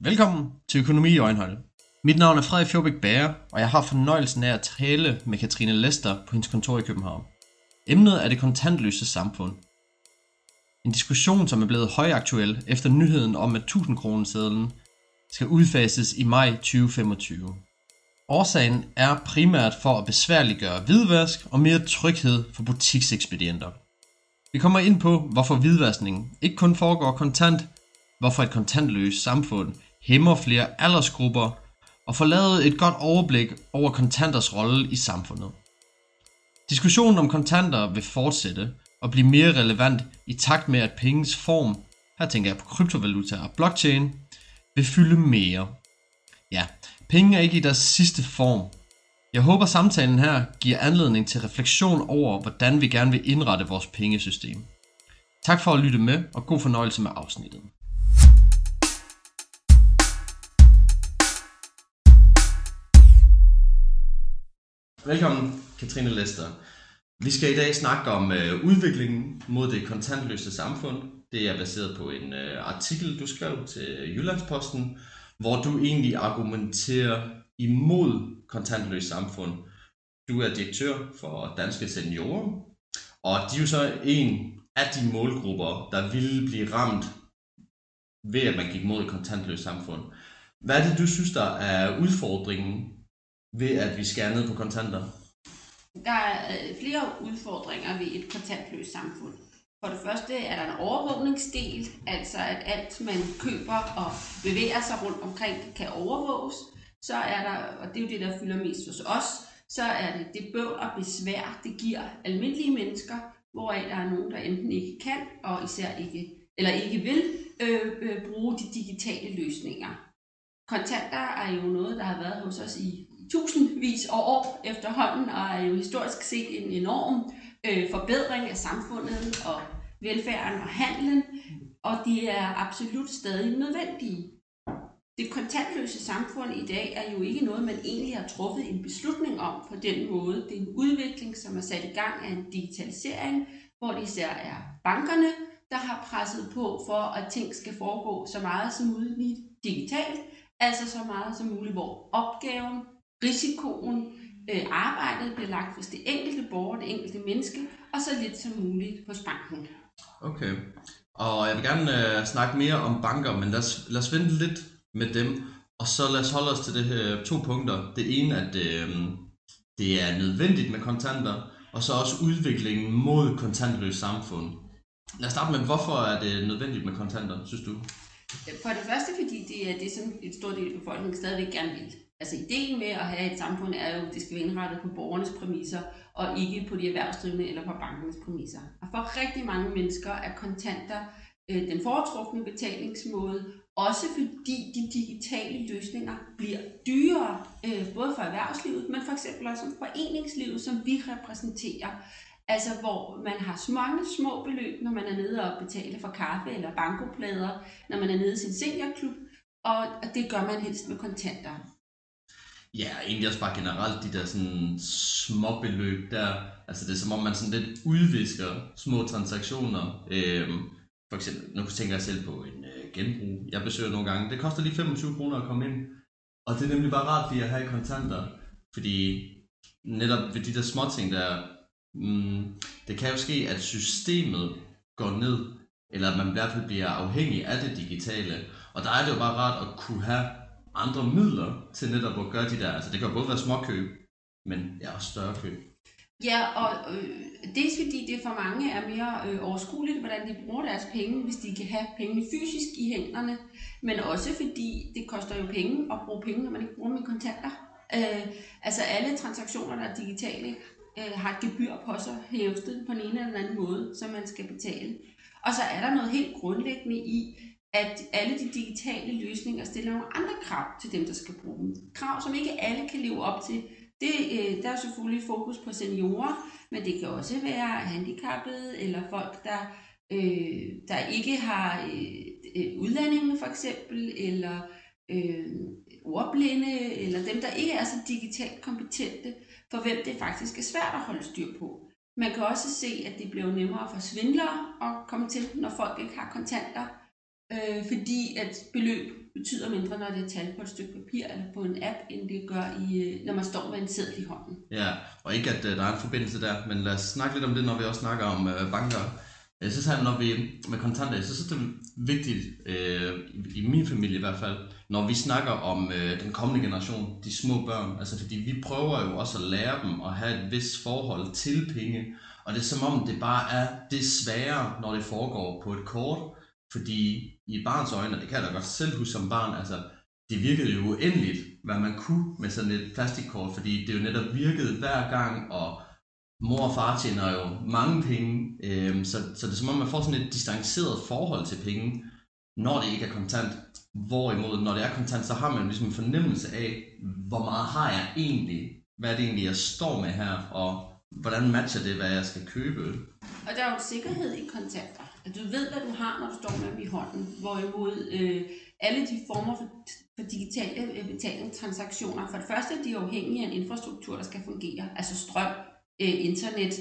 Velkommen til Økonomi i Øjenhøjde. Mit navn er Frederik Fjordbæk Bager, og jeg har fornøjelsen af at tale med Katrine Lester på hendes kontor i København. Emnet er det kontantløse samfund. En diskussion, som er blevet højaktuel efter nyheden om, at 1000 kronesedlen skal udfases i maj 2025. Årsagen er primært for at besværliggøre hvidvask og mere tryghed for butiksekspedienter. Vi kommer ind på, hvorfor hvidvaskning ikke kun foregår kontant, hvorfor et kontantløst samfund hæmmer flere aldersgrupper og får lavet et godt overblik over kontanters rolle i samfundet. Diskussionen om kontanter vil fortsætte og blive mere relevant i takt med, at pengens form, her tænker jeg på kryptovaluta og blockchain, vil fylde mere. Ja, penge er ikke i deres sidste form. Jeg håber samtalen her giver anledning til refleksion over, hvordan vi gerne vil indrette vores pengesystem. Tak for at lytte med, og god fornøjelse med afsnittet. Velkommen, Katrine Lester. Vi skal i dag snakke om øh, udviklingen mod det kontantløse samfund. Det er baseret på en øh, artikel, du skrev til øh, Jyllandsposten, hvor du egentlig argumenterer imod kontantløst samfund. Du er direktør for Danske Seniorer, og de er jo så en af de målgrupper, der ville blive ramt ved, at man gik mod et kontantløst samfund. Hvad er det, du synes, der er udfordringen ved, at vi skærer ned på kontanter? Der er øh, flere udfordringer ved et kontantløst samfund. For det første er der en overvågningsdel, altså at alt man køber og bevæger sig rundt omkring kan overvåges. Så er der, og det er jo det, der fylder mest hos os, så er det det bøvl og besvær, det giver almindelige mennesker, hvoraf der er nogen, der enten ikke kan, og især ikke, eller ikke vil øh, øh, bruge de digitale løsninger. Kontanter er jo noget, der har været hos os i tusindvis af år efterhånden, og er jo historisk set en enorm øh, forbedring af samfundet og velfærden og handlen, og de er absolut stadig nødvendige. Det kontantløse samfund i dag er jo ikke noget, man egentlig har truffet en beslutning om på den måde. Det er en udvikling, som er sat i gang af en digitalisering, hvor det især er bankerne, der har presset på for, at ting skal foregå så meget som muligt digitalt, altså så meget som muligt, hvor opgaven, risikoen, øh, arbejdet bliver lagt hos det enkelte borger, det enkelte menneske, og så lidt som muligt hos banken. Okay. Og jeg vil gerne øh, snakke mere om banker, men lad os, lad os vente lidt med dem. Og så lad os holde os til det her to punkter. Det ene, at øh, det er nødvendigt med kontanter, og så også udviklingen mod kontantløs samfund. Lad os starte med, hvorfor er det nødvendigt med kontanter, synes du? For det første, fordi det er det, som et stort del af befolkningen stadigvæk gerne vil. Altså ideen med at have et samfund er jo, at det skal være indrettet på borgernes præmisser, og ikke på de erhvervsdrivende eller på bankernes præmisser. Og for rigtig mange mennesker er kontanter øh, den foretrukne betalingsmåde, også fordi de digitale løsninger bliver dyrere, øh, både for erhvervslivet, men for eksempel også for foreningslivet, som vi repræsenterer. Altså hvor man har mange små beløb, når man er nede og betaler for kaffe eller bankoplader, når man er nede i sin seniorklub, og det gør man helst med kontanter. Ja, egentlig også bare generelt de der sådan små beløb der. Altså det er som om man sådan lidt udvisker små transaktioner. Øhm, for eksempel, nu tænker jeg selv på en øh, genbrug. Jeg besøger nogle gange. Det koster lige 25 kroner at komme ind. Og det er nemlig bare rart lige at have kontanter. Fordi netop ved de der små ting der, mm, det kan jo ske, at systemet går ned, eller at man i hvert fald bliver afhængig af det digitale. Og der er det jo bare rart at kunne have andre midler til netop at gøre de der, altså det kan både være småkøb, men ja, også større køb. Ja, og øh, dels fordi det for mange er mere øh, overskueligt, hvordan de bruger deres penge, hvis de kan have pengene fysisk i hænderne, men også fordi det koster jo penge at bruge penge, når man ikke bruger dem i kontanter. Øh, altså alle transaktioner, der er digitale, øh, har et gebyr på sig hæftet på den ene eller anden måde, som man skal betale. Og så er der noget helt grundlæggende i, at alle de digitale løsninger stiller nogle andre krav til dem, der skal bruge dem. Krav, som ikke alle kan leve op til. Det, øh, der er selvfølgelig fokus på seniorer, men det kan også være handicappede eller folk, der, øh, der ikke har øh, øh, udlændinge for eksempel, eller øh, ordblinde, eller dem, der ikke er så digitalt kompetente, for hvem det faktisk er svært at holde styr på. Man kan også se, at det bliver nemmere for svindlere at komme til, når folk ikke har kontanter øh, fordi at beløb betyder mindre, når det er tal på et stykke papir eller på en app, end det gør, i, øh, når man står med en seddel i hånden. Ja, og ikke at øh, der er en forbindelse der, men lad os snakke lidt om det, når vi også snakker om øh, banker. Jeg synes, at når vi med kontanter, så synes det er vigtigt, øh, i, min familie i hvert fald, når vi snakker om øh, den kommende generation, de små børn, altså fordi vi prøver jo også at lære dem at have et vis forhold til penge, og det er som om det bare er det sværere, når det foregår på et kort, fordi i barns øjne, og det kan jeg da godt selv huske som barn, altså det virkede jo uendeligt, hvad man kunne med sådan et plastikkort, fordi det jo netop virkede hver gang, og mor og far tjener jo mange penge, øhm, så, så det er som om man får sådan et distanceret forhold til penge, når det ikke er kontant. Hvorimod, når det er kontant, så har man ligesom en fornemmelse af, hvor meget har jeg egentlig, hvad er det egentlig, jeg står med her, og hvordan matcher det, hvad jeg skal købe. Og der er jo sikkerhed i kontanter. At du ved, hvad du har, når du står med dem i hånden. Hvorimod øh, alle de former for, for digitale øh, betalingstransaktioner, for det første er de afhængige af en infrastruktur, der skal fungere. Altså strøm, øh, internet,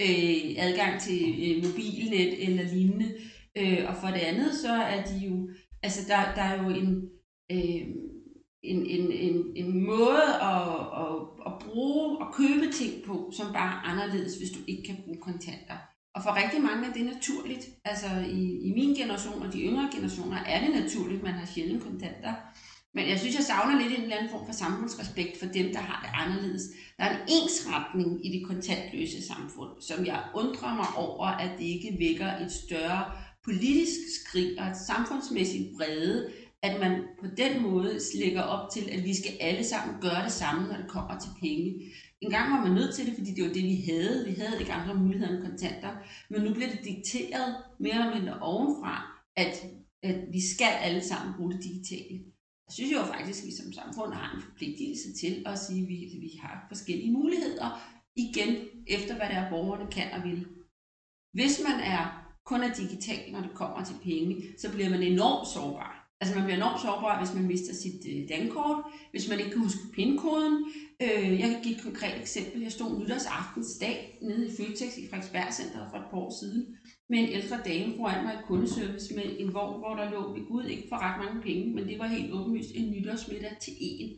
øh, adgang til øh, mobilnet eller lignende. Øh, og for det andet, så er de jo, altså der, der er jo en, øh, en, en, en, en måde at, at, at bruge og købe ting på, som bare er anderledes, hvis du ikke kan bruge kontanter. Og for rigtig mange er det naturligt. Altså i, i min generation og de yngre generationer er det naturligt, at man har sjældent kontanter. Men jeg synes, jeg savner lidt en eller anden form for samfundsrespekt for dem, der har det anderledes. Der er en ensretning i det kontantløse samfund, som jeg undrer mig over, at det ikke vækker et større politisk skrig og et samfundsmæssigt brede, at man på den måde lægger op til, at vi skal alle sammen gøre det samme, når det kommer til penge. En gang var man nødt til det, fordi det var det, vi havde. Vi havde ikke andre muligheder end kontanter. Men nu bliver det dikteret mere eller mindre ovenfra, at, at vi skal alle sammen bruge det digitale. Jeg synes jo faktisk, at vi som samfund har en forpligtelse til at sige, at vi, at vi har forskellige muligheder, igen efter hvad det er, borgerne kan og vil. Hvis man er kun er digital, når det kommer til penge, så bliver man enormt sårbar. Altså man bliver enormt sårbar, hvis man mister sit øh, dankort, hvis man ikke kan huske pindkoden. Øh, jeg kan give et konkret eksempel. Jeg stod nytårsaftens dag nede i Føtex i Frederiksberg Center for et par år siden med en ældre dame foran mig i kundeservice med en vogn, hvor der lå ved Gud ikke for ret mange penge, men det var helt åbenlyst en nytårsmiddag til en.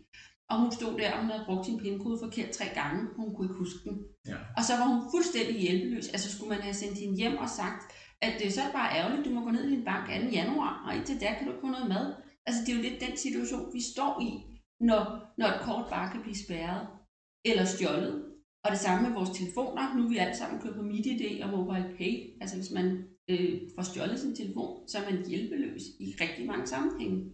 Og hun stod der, og hun havde brugt sin pindkode forkert tre gange, hun kunne ikke huske den. Ja. Og så var hun fuldstændig hjælpeløs. Altså skulle man have sendt hende hjem og sagt, at det så er det bare ærgerligt, du må gå ned i din bank 2. januar, og indtil da kan du ikke få noget mad. Altså det er jo lidt den situation, vi står i, når, når et kort bare kan blive spærret eller stjålet. Og det samme med vores telefoner. Nu er vi alle sammen kørt på MidiD og MobilePay. Altså hvis man øh, får stjålet sin telefon, så er man hjælpeløs i rigtig mange sammenhænge.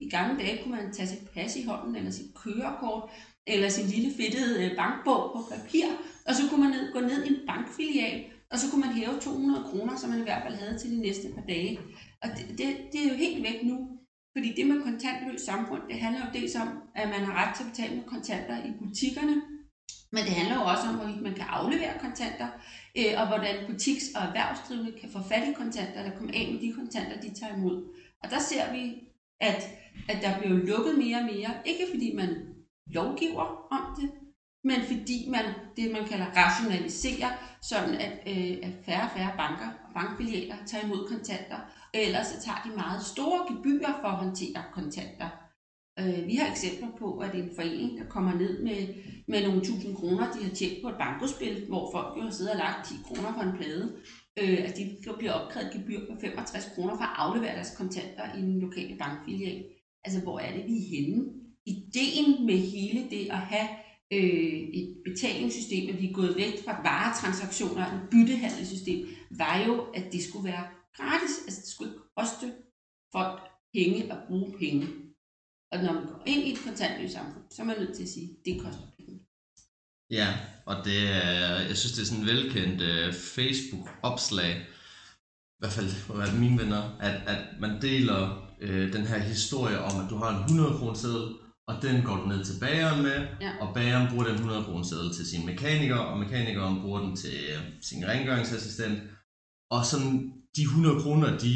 I gamle dage kunne man tage sit pas i hånden, eller sit kørekort, eller sin lille fedtede øh, bankbog på papir, og så kunne man ned, gå ned i en bankfilial og så kunne man hæve 200 kroner, som man i hvert fald havde til de næste par dage. Og det, det, det er jo helt væk nu. Fordi det med kontantløs samfund, det handler jo dels om, at man har ret til at betale med kontanter i butikkerne, men det handler jo også om, hvorvidt man kan aflevere kontanter, øh, og hvordan butiks- og erhvervsdrivende kan få fat i kontanter, eller komme af med de kontanter, de tager imod. Og der ser vi, at, at der bliver lukket mere og mere, ikke fordi man lovgiver om det, men fordi man, det man kalder rationaliserer, sådan at, øh, at færre og færre banker og bankfilialer tager imod kontanter, og ellers så tager de meget store gebyrer for at håndtere kontanter. Øh, vi har eksempler på, at en forening, der kommer ned med, med nogle tusind kroner, de har tjent på et bankospil, hvor folk jo har siddet og lagt 10 kroner på en plade, øh, at de bliver opkrævet gebyr på 65 kroner for at aflevere deres kontanter i en lokale bankfilial. Altså, hvor er det, vi er henne? Ideen med hele det at have øh, et betalingssystem, at vi er gået væk fra varetransaktioner, et byttehandelssystem, var jo, at det skulle være gratis. Altså det skulle ikke koste folk penge at bruge penge. Og når man går ind i et kontantløst samfund, så er man nødt til at sige, at det koster penge. Ja, og det er, jeg synes, det er sådan en velkendt uh, Facebook-opslag, i hvert fald for mine venner, at, at man deler uh, den her historie om, at du har en 100 kroner seddel, og den går du ned til bageren med, Ja. og bageren bruger den 100 kroner seddel til sin mekaniker, og mekanikeren bruger den til øh, sin rengøringsassistent. Og sådan, de 100 kroner, de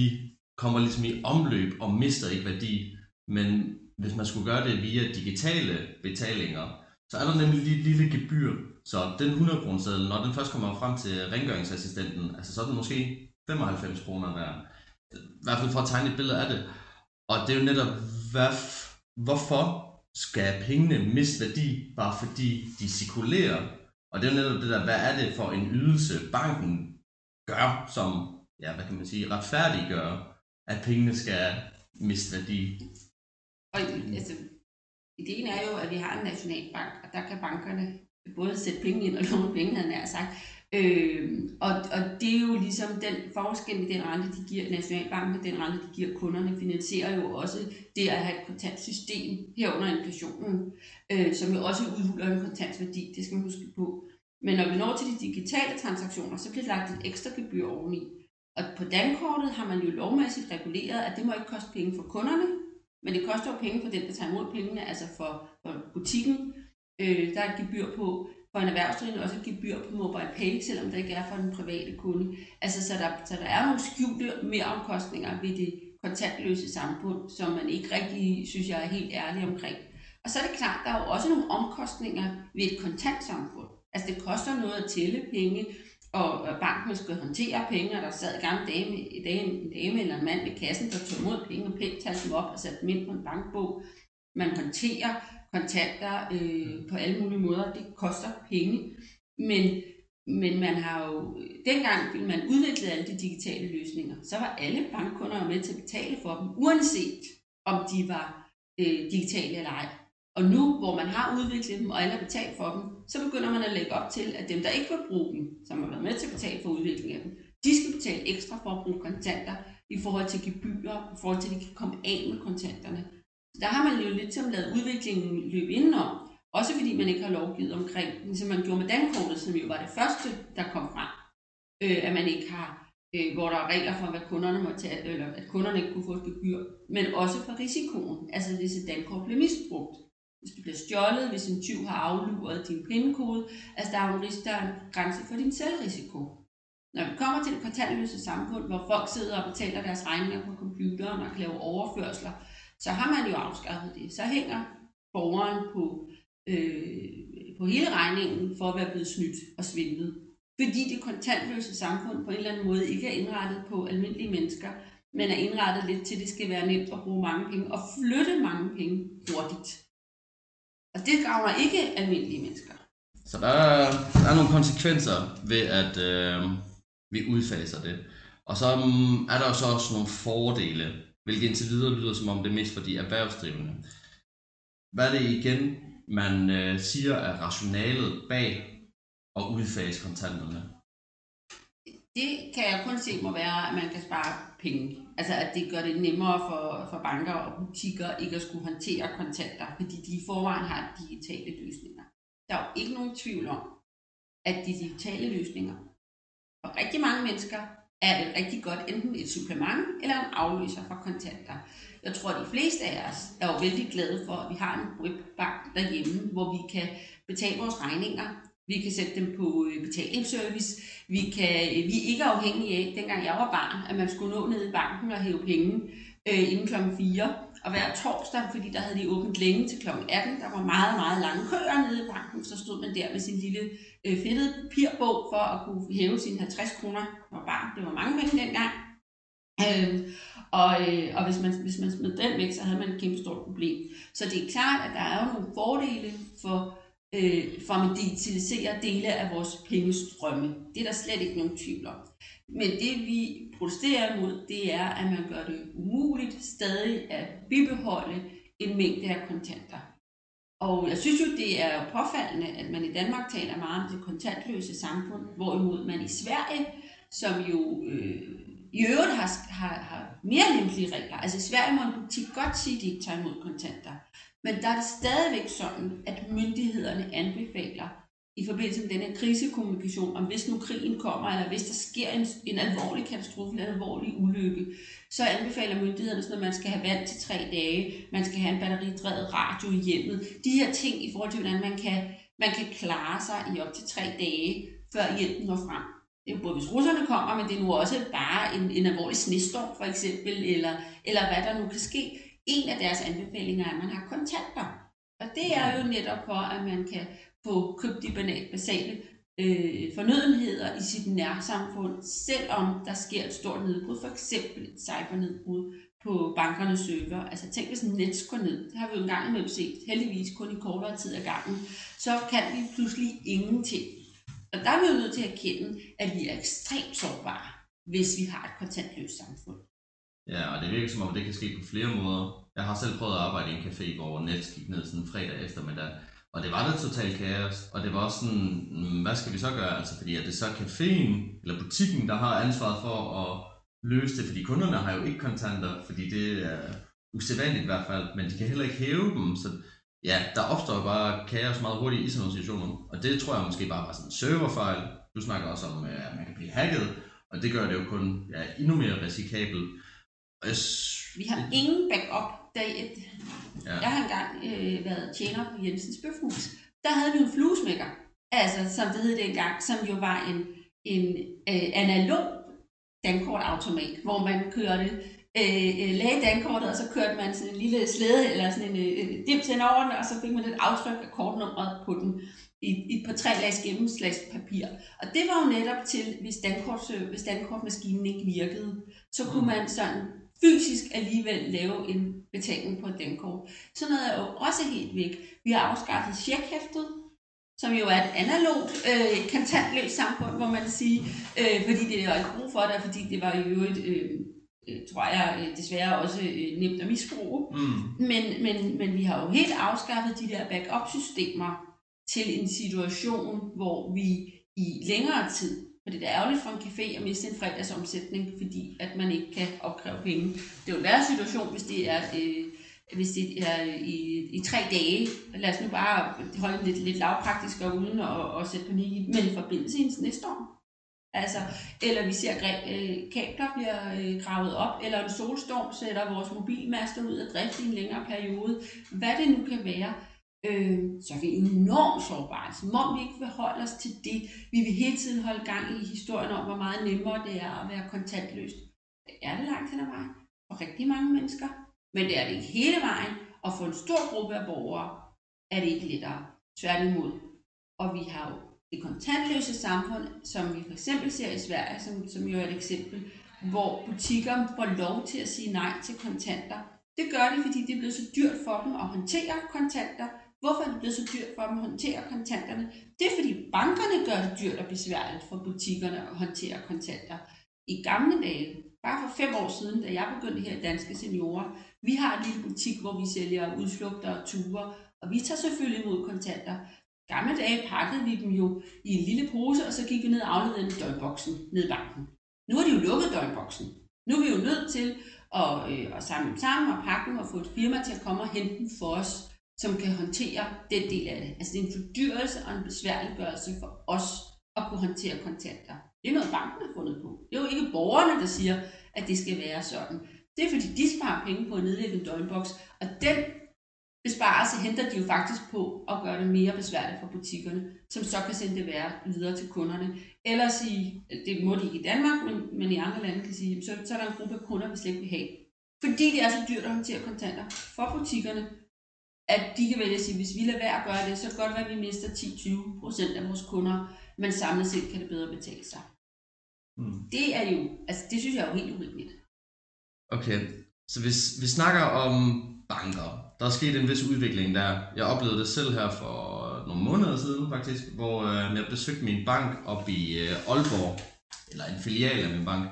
kommer ligesom i omløb og mister ikke værdi. Men hvis man skulle gøre det via digitale betalinger, så er der nemlig et lille gebyr. Så den 100 kroner seddel, når den først kommer frem til rengøringsassistenten, altså så er den måske 95 kroner værd. I hvert fald for at tegne et billede af det. Og det er jo netop, hvad, hvorfor skal pengene miste værdi, bare fordi de cirkulerer? Og det er netop det der, hvad er det for en ydelse, banken gør, som, ja, hvad kan man sige, retfærdiggør, at pengene skal miste værdi? Og altså, ideen er jo, at vi har en nationalbank, og der kan bankerne både sætte penge ind og låne penge, havde jeg sagt. Øh, og, og det er jo ligesom den forskel i den rente, de giver Nationalbanken, den rente, de giver kunderne, finansierer jo også det at have et kontantsystem herunder inflationen, øh, som jo også udhuler en kontantsværdi, det skal man huske på. Men når vi når til de digitale transaktioner, så bliver der lagt et ekstra gebyr oveni. Og på dankortet har man jo lovmæssigt reguleret, at det må ikke koste penge for kunderne, men det koster jo penge for den, der tager imod pengene, altså for, for butikken. Øh, der er et gebyr på for en erhvervsdrivende også et gebyr på mobile pay, selvom der ikke er for den private kunde. Altså, så der, så der er nogle skjulte mereomkostninger ved det kontantløse samfund, som man ikke rigtig synes, jeg er helt ærlig omkring. Og så er det klart, der er jo også nogle omkostninger ved et kontantsamfund. Altså det koster noget at tælle penge, og banken skal håndtere penge, og der sad i gamle dage i dag en dame eller en mand ved kassen, der tog imod penge og pænt talte dem op og satte dem ind på en bankbog. Man håndterer kontanter øh, på alle mulige måder. Det koster penge. Men, men man har jo, dengang man udvikle alle de digitale løsninger, så var alle bankkunder med til at betale for dem, uanset om de var øh, digitale eller ej. Og nu, hvor man har udviklet dem, og alle har betalt for dem, så begynder man at lægge op til, at dem, der ikke vil bruge dem, som har været med til at betale for udviklingen af dem, de skal betale ekstra for at bruge kontanter i forhold til gebyrer, i forhold til, at de kan komme af med kontanterne. Der har man jo lidt som lavet udviklingen løbe indenom, også fordi man ikke har lovgivet omkring, ligesom man gjorde med dankortet, som jo var det første, der kom frem, øh, at man ikke har, øh, hvor der er regler for, hvad kunderne må tage, eller at kunderne ikke kunne få et gebyr, men også for risikoen, altså hvis et dankort bliver misbrugt. Hvis du bliver stjålet, hvis en tyv har afluret din pindekode, altså der er jo en, der er en grænse for din selvrisiko. Når vi kommer til det kontantløse samfund, hvor folk sidder og betaler deres regninger på computeren og kan lave overførsler, så har man jo afskaffet det. Så hænger borgeren på, øh, på hele regningen for at være blevet snydt og svindlet. Fordi det kontantløse samfund på en eller anden måde ikke er indrettet på almindelige mennesker, men er indrettet lidt til, at det skal være nemt at bruge mange penge og flytte mange penge hurtigt. Og det gavner ikke almindelige mennesker. Så der er, der er nogle konsekvenser ved, at øh, vi udfaser det. Og så um, er der jo så også nogle fordele hvilket indtil videre lyder som om det er mest for de erhvervsdrivende. Hvad er det igen, man øh, siger er rationalet bag at udfase kontanterne? Det kan jeg kun se må være, at man kan spare penge. Altså at det gør det nemmere for, for banker og butikker ikke at skulle håndtere kontanter, fordi de i forvejen har digitale løsninger. Der er jo ikke nogen tvivl om, at de digitale løsninger for rigtig mange mennesker er det rigtig godt enten et supplement eller en afløser for kontanter. Jeg tror, at de fleste af os er jo vældig glade for, at vi har en webbank derhjemme, hvor vi kan betale vores regninger. Vi kan sætte dem på øh, betalingsservice. Vi, kan, øh, vi er ikke afhængige af, dengang jeg var barn, at man skulle nå ned i banken og hæve penge øh, inden klokken 4. Og hver torsdag, fordi der havde de åbent længe til kl. 18, der var meget, meget lange køer nede i banken, så stod man der med sin lille øh, fedtede papirbog for at kunne hæve sine 50 kroner var barn. Det var mange penge dengang. Øh, og, øh, og hvis man, hvis man smed den væk, så havde man et kæmpe stort problem. Så det er klart, at der er jo nogle fordele for, øh, for at digitalisere dele af vores pengestrømme. Det er der slet ikke nogen tvivl om. Men det vi protesterer imod, det er, at man gør det umuligt stadig at bibeholde en mængde af kontanter. Og jeg synes jo, det er påfaldende, at man i Danmark taler meget om det kontantløse samfund, hvorimod man i Sverige, som jo øh, i øvrigt har, har, har mere lempelige regler. Altså i Sverige må en butik godt sige, at de ikke tager imod kontanter. Men der er det stadigvæk sådan, at myndighederne anbefaler, i forbindelse med denne krisekommunikation, om hvis nu krigen kommer, eller hvis der sker en, en alvorlig katastrofe, en alvorlig ulykke, så anbefaler myndighederne, at man skal have vand til tre dage, man skal have en batteridrevet radio i hjemmet. De her ting i forhold til, hvordan man kan, man kan klare sig i op til tre dage, før hjælpen når frem. Det er jo både, hvis russerne kommer, men det er nu også bare en, en alvorlig snestorm for eksempel, eller, eller hvad der nu kan ske. En af deres anbefalinger er, at man har kontanter. Og det er jo netop for, at man kan få købt de basale øh, fornødenheder i sit nærsamfund, selvom der sker et stort nedbrud, for eksempel et cybernedbrud på bankernes server. Altså tænk, hvis Nets går ned, det har vi jo engang imellem set, heldigvis kun i kortere tid ad gangen, så kan vi pludselig ingenting. Og der er vi jo nødt til at erkende, at vi er ekstremt sårbare, hvis vi har et kontantløst samfund. Ja, og det virker som om, det kan ske på flere måder. Jeg har selv prøvet at arbejde i en café, hvor Nets gik ned sådan en fredag eftermiddag, og det var da totalt kaos, og det var også sådan, mm, hvad skal vi så gøre? Altså, fordi er det så caféen eller butikken, der har ansvaret for at løse det, fordi kunderne har jo ikke kontanter, fordi det er usædvanligt i hvert fald, men de kan heller ikke hæve dem, så ja, der opstår bare kaos meget hurtigt i sådan nogle situationer, og det tror jeg måske bare var sådan en serverfejl. Du snakker også om, at man kan blive hacket, og det gør det jo kun ja, endnu mere risikabelt. Vi har ingen backup dag et. Ja. Jeg har engang øh, været tjener på Jensens Bøfhus. Der havde vi en fluesmækker, altså som det hed dengang, som jo var en, en øh, analog dankortautomat, hvor man kørte øh, øh, lagde dankortet, og så kørte man sådan en lille slæde eller sådan en øh, dims ind over den, og så fik man et aftryk af kortnummeret på den i, i på tre lags gennemslagspapir. Og det var jo netop til, hvis, dankort, hvis dankortmaskinen ikke virkede, så kunne mm. man sådan fysisk alligevel lave en betaling på et dankort. Sådan noget er jo også helt væk. Vi har afskaffet checkhæftet, som jo er et analogt, øh, kontantløst samfund, hvor man sige, øh, fordi det er ikke brug for det, fordi det var jo et, øh, øh, tror jeg øh, desværre også øh, nemt at misbruge. Mm. Men, men, men vi har jo helt afskaffet de der backup-systemer til en situation, hvor vi i længere tid, for det er ærgerligt for en café at miste en fredagsomsætning, fordi at man ikke kan opkræve penge. Det er jo en værre situation, hvis det er... Øh, hvis det er øh, i, i tre dage, lad os nu bare holde lidt, lidt lavpraktisk og uden at, og sætte panik i, men i forbindelse næste år. Altså, eller vi ser at øh, kabler bliver øh, gravet op, eller en solstorm sætter vores mobilmaster ud af drift i en længere periode. Hvad det nu kan være, øh, så er vi enormt sårbare. Som om vi ikke vil holde os til det. Vi vil hele tiden holde gang i historien om, hvor meget nemmere det er at være kontantløst. Det er det langt hen ad vejen for rigtig mange mennesker. Men det er det ikke hele vejen, og for en stor gruppe af borgere er det ikke lettere. Tværtimod. Og vi har jo det kontantløse samfund, som vi for eksempel ser i Sverige, som, som jo er et eksempel, hvor butikker får lov til at sige nej til kontanter. Det gør de, fordi det er blevet så dyrt for dem at håndtere kontanter. Hvorfor er det blevet så dyrt for dem at håndtere kontanterne? Det er, fordi bankerne gør det dyrt og besværligt for butikkerne at håndtere kontanter. I gamle dage, bare for fem år siden, da jeg begyndte her i Danske Seniorer, vi har en lille butik, hvor vi sælger udflugter og ture, og vi tager selvfølgelig imod kontanter gamle dage pakkede vi dem jo i en lille pose, og så gik vi ned og afleverede dem i døgnboksen ned i banken. Nu har de jo lukket døgnboksen. Nu er vi jo nødt til at, øh, at samle dem sammen og pakke dem og få et firma til at komme og hente dem for os, som kan håndtere den del af det. Altså det er en fordyrelse og en besværliggørelse for os at kunne håndtere kontanter. Det er noget, banken har fundet på. Det er jo ikke borgerne, der siger, at det skal være sådan. Det er fordi, de sparer penge på at nedlægge en døgnboks, og den besparelse henter de jo faktisk på at gøre det mere besværligt for butikkerne, som så kan sende det værre videre til kunderne. Eller sige, det må de ikke i Danmark, men, men i andre lande kan sige, så, så er der en gruppe kunder, vi slet ikke vil have. Fordi det er så dyrt at håndtere kontanter for butikkerne, at de kan vælge at sige, hvis vi lader være at gøre det, så kan det godt være, at vi mister 10-20 procent af vores kunder, men samlet set kan det bedre betale sig. Mm. Det er jo, altså det synes jeg er jo helt urimeligt. Okay, så hvis vi snakker om banker, der er sket en vis udvikling der. Jeg oplevede det selv her for nogle måneder siden faktisk, hvor øh, jeg besøgte min bank op i øh, Aalborg, eller en filial af min bank.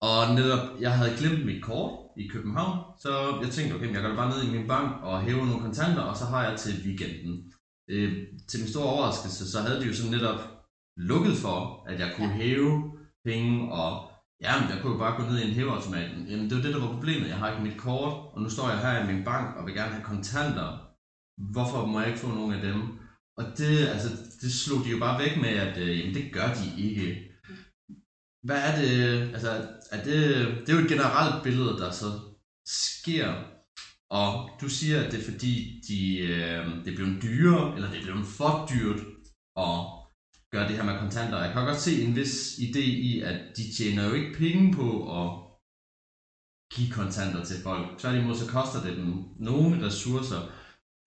Og netop, jeg havde glemt mit kort i København, så jeg tænkte, okay, jeg går bare ned i min bank og hæver nogle kontanter, og så har jeg til weekenden. Øh, til min store overraskelse, så havde de jo så netop lukket for, at jeg kunne hæve penge og Ja, men jeg kunne jo bare gå ned i en hæveautomat. Jamen, det var det, der var problemet. Jeg har ikke mit kort, og nu står jeg her i min bank og vil gerne have kontanter. Hvorfor må jeg ikke få nogen af dem? Og det, altså, det slog de jo bare væk med, at øh, jamen, det gør de ikke. Hvad er det? Altså, er det, det er jo et generelt billede, der så sker. Og du siger, at det er fordi, de, øh, det er blevet dyrere, eller det er blevet for dyrt at gøre det her med kontanter. Jeg kan godt se en vis idé i, at de tjener jo ikke penge på at give kontanter til folk. Tværtimod så koster det dem nogle ressourcer.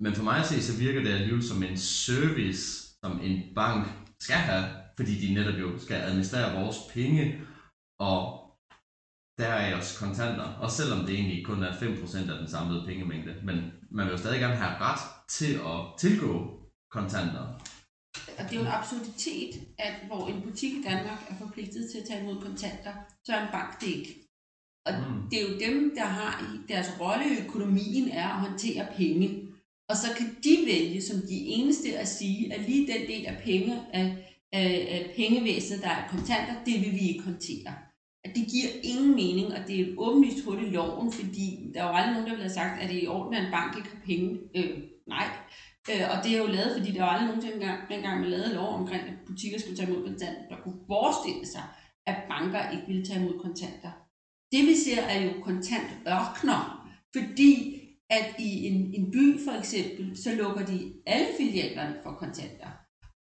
Men for mig at se, så virker det alligevel som en service, som en bank skal have, fordi de netop jo skal administrere vores penge. Og der er også kontanter. Og selvom det egentlig kun er 5% af den samlede pengemængde. Men man vil jo stadig gerne have ret til at tilgå kontanter. Og det er jo en absurditet, at hvor en butik i Danmark er forpligtet til at tage imod kontanter, så er en bank det ikke. Og mm. det er jo dem, der har deres rolle i økonomien er at håndtere penge. Og så kan de vælge som de eneste at sige, at lige den del af penge af, af, af pengevæsenet, der er kontanter, det vil vi ikke håndtere. At det giver ingen mening, og det er åbenlyst hul i loven, fordi der er jo aldrig nogen, der vil have sagt, at det er i orden, at en bank ikke har penge. Øh, nej. Øh, og det er jo lavet, fordi der var aldrig nogen dengang, dengang man lavede lov omkring, at butikker skulle tage imod kontanter, der kunne forestille sig, at banker ikke ville tage imod kontanter. Det vi ser er jo kontant ørkner, fordi at i en, en by for eksempel, så lukker de alle filialerne for kontanter.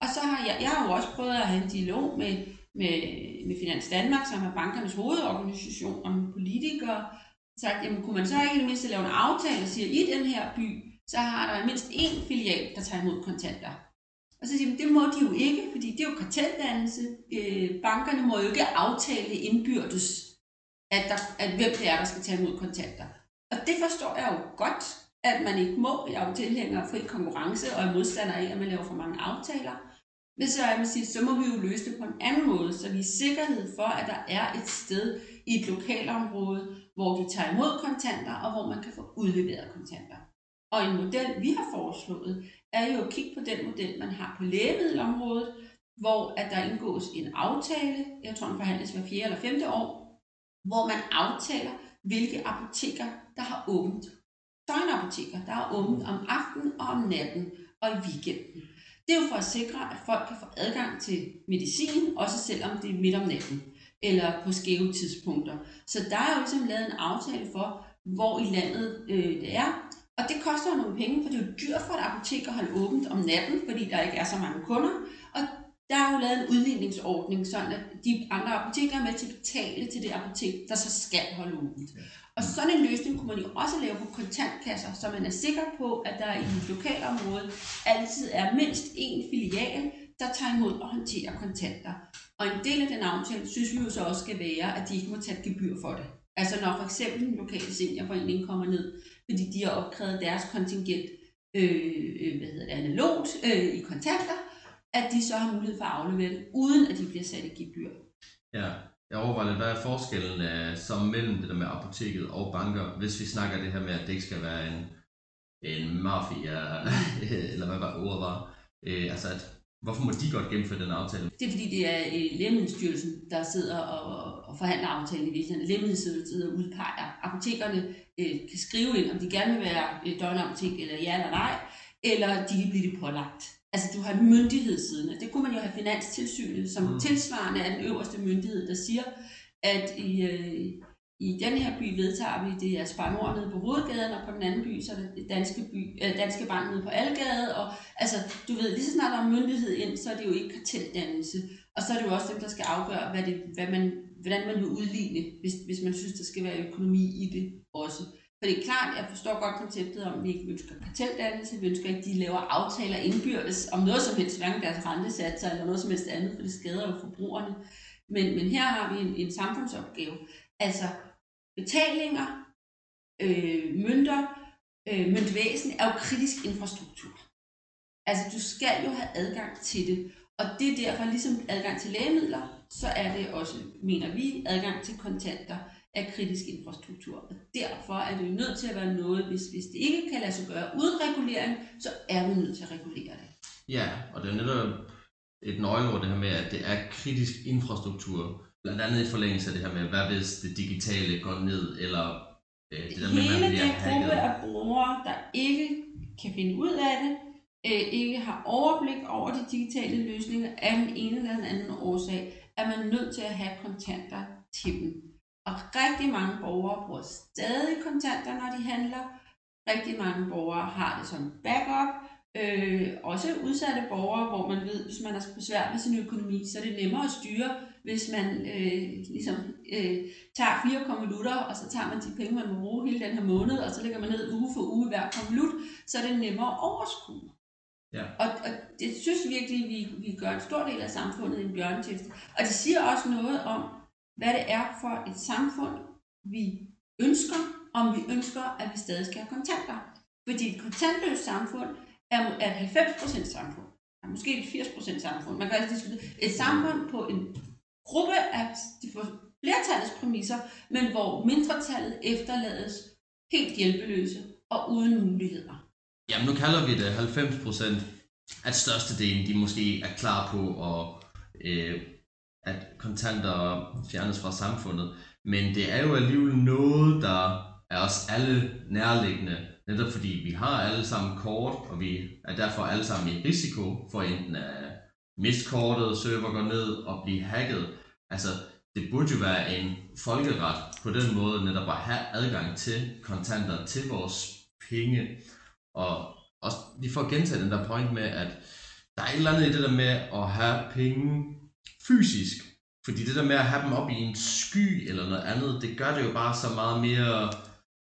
Og så har jeg, jeg har jo også prøvet at have en dialog med, med, med Finans Danmark, som er bankernes hovedorganisation, og med politikere, sagt, jamen kunne man så ikke i det mindste lave en aftale og sige, at i den her by, så har der mindst én filial, der tager imod kontanter. Og så siger de, det må de jo ikke, fordi det er jo karteldannelse. Øh, bankerne må jo ikke aftale indbyrdes, at, der, at hvem det er, der skal tage imod kontanter. Og det forstår jeg jo godt, at man ikke må. Jeg er jo tilhænger af fri konkurrence og er modstander af, at man laver for mange aftaler. Men så, jeg sige, så må vi jo løse det på en anden måde, så vi er sikkerhed for, at der er et sted i et lokalområde, hvor de tager imod kontanter, og hvor man kan få udleveret kontanter. Og en model, vi har foreslået, er jo at kigge på den model, man har på lægemiddelområdet, hvor at der indgås en aftale, jeg tror den forhandles hver fjerde eller femte år, hvor man aftaler, hvilke apoteker, der har åbent. Døgnapoteker, der er åbent om aftenen og om natten og i weekenden. Det er jo for at sikre, at folk kan få adgang til medicin, også selvom det er midt om natten eller på skæve tidspunkter. Så der er jo ligesom lavet en aftale for, hvor i landet øh, det er. Og det koster jo nogle penge, for det er jo dyrt for et apotek at holde åbent om natten, fordi der ikke er så mange kunder. Og der er jo lavet en udligningsordning, sådan at de andre apoteker er med til at betale til det apotek, der så skal holde åbent. Og sådan en løsning kunne man jo også lave på kontantkasser, så man er sikker på, at der i et lokalområde altid er mindst én filial, der tager imod og håndterer kontanter. Og en del af den aftale, synes vi jo så også skal være, at de ikke må tage et gebyr for det. Altså når for eksempel en lokal seniorforening kommer ned, fordi de har opkrævet deres kontingent øh, øh hvad hedder det, analogt øh, i kontanter, at de så har mulighed for at aflevere det, uden at de bliver sat i gebyr. Ja, jeg overvejer lidt, hvad er forskellen uh, som mellem det der med apoteket og banker, hvis vi snakker det her med, at det ikke skal være en, en mafia, eller hvad var ordet var, uh, altså at Hvorfor må de godt gennemføre den aftale? Det er fordi, det er uh, Lægemiddelstyrelsen, der sidder og, og forhandler aftalen i virkeligheden. Lægemiddelstyrelsen sidder og udpeger. Apotekerne uh, kan skrive ind, om de gerne vil være uh, døgnapotek, eller ja eller nej, eller de kan blive det pålagt. Altså, du har en myndighed siden. Det kunne man jo have Finanstilsynet, som mm. tilsvarende er den øverste myndighed, der siger, at i, øh, i den her by vedtager vi, det er Spar Nord nede på hovedgaden, og på den anden by, så er det Danske, by, øh, Danske Bank nede på Algade. Og, altså, du ved, lige så snart der er myndighed ind, så er det jo ikke karteldannelse. Og så er det jo også dem, der skal afgøre, hvad det, hvad man, hvordan man vil udligne, hvis, hvis man synes, der skal være økonomi i det også. For det er klart, jeg forstår godt konceptet om, at vi ikke ønsker karteldannelse, vi ønsker ikke, at de laver aftaler indbyrdes om noget som helst, hverken deres rentesatser eller noget som helst andet, for det skader jo forbrugerne. Men, men her har vi en, en samfundsopgave. Altså betalinger, øh, mønter, øh, møntvæsen er jo kritisk infrastruktur. Altså du skal jo have adgang til det, og det er derfor ligesom adgang til lægemidler, så er det også, mener vi, adgang til kontanter af kritisk infrastruktur. Og derfor er det jo nødt til at være noget, hvis, hvis det ikke kan lade sig gøre uden regulering, så er vi nødt til at regulere det. Ja, og det er netop et nøgleord det her med, at det er kritisk infrastruktur. Blandt andet i forlængelse af det her med, hvad hvis det digitale går ned, eller øh, det der med, Hele man den gruppe af brugere, der ikke kan finde ud af det, øh, ikke har overblik over de digitale løsninger af den ene eller den anden årsag, er man nødt til at have kontanter til dem. Og rigtig mange borgere bruger stadig kontanter, når de handler. Rigtig mange borgere har det som backup. Øh, også udsatte borgere, hvor man ved, hvis man har besvær med sin økonomi, så er det nemmere at styre, hvis man øh, ligesom øh, tager fire konvolutter, og så tager man de penge, man må bruge hele den her måned, og så lægger man ned uge for uge hver konvolut, så er det nemmere at overskue. Ja. Og, og det synes virkelig, vi, vi gør en stor del af samfundet en bjørnetjeneste. Og det siger også noget om, hvad det er for et samfund, vi ønsker, om vi ønsker, at vi stadig skal have kontanter. Fordi et kontantløst samfund er er et 90% samfund. Er måske et 80% samfund. Man kan altså diskutere et samfund på en gruppe af de flertallets præmisser, men hvor mindretallet efterlades helt hjælpeløse og uden muligheder. Jamen nu kalder vi det 90%, at størstedelen de måske er klar på at, øh, at kontanter fjernes fra samfundet. Men det er jo alligevel noget, der er os alle nærliggende, netop fordi vi har alle sammen kort, og vi er derfor alle sammen i risiko for enten at miste kortet, server går ned og blive hacket. Altså, det burde jo være en folkeret på den måde netop at have adgang til kontanter, til vores penge. Og også lige for at gentage den der point med, at der er et eller andet i det der med at have penge fysisk. Fordi det der med at have dem op i en sky eller noget andet, det gør det jo bare så meget mere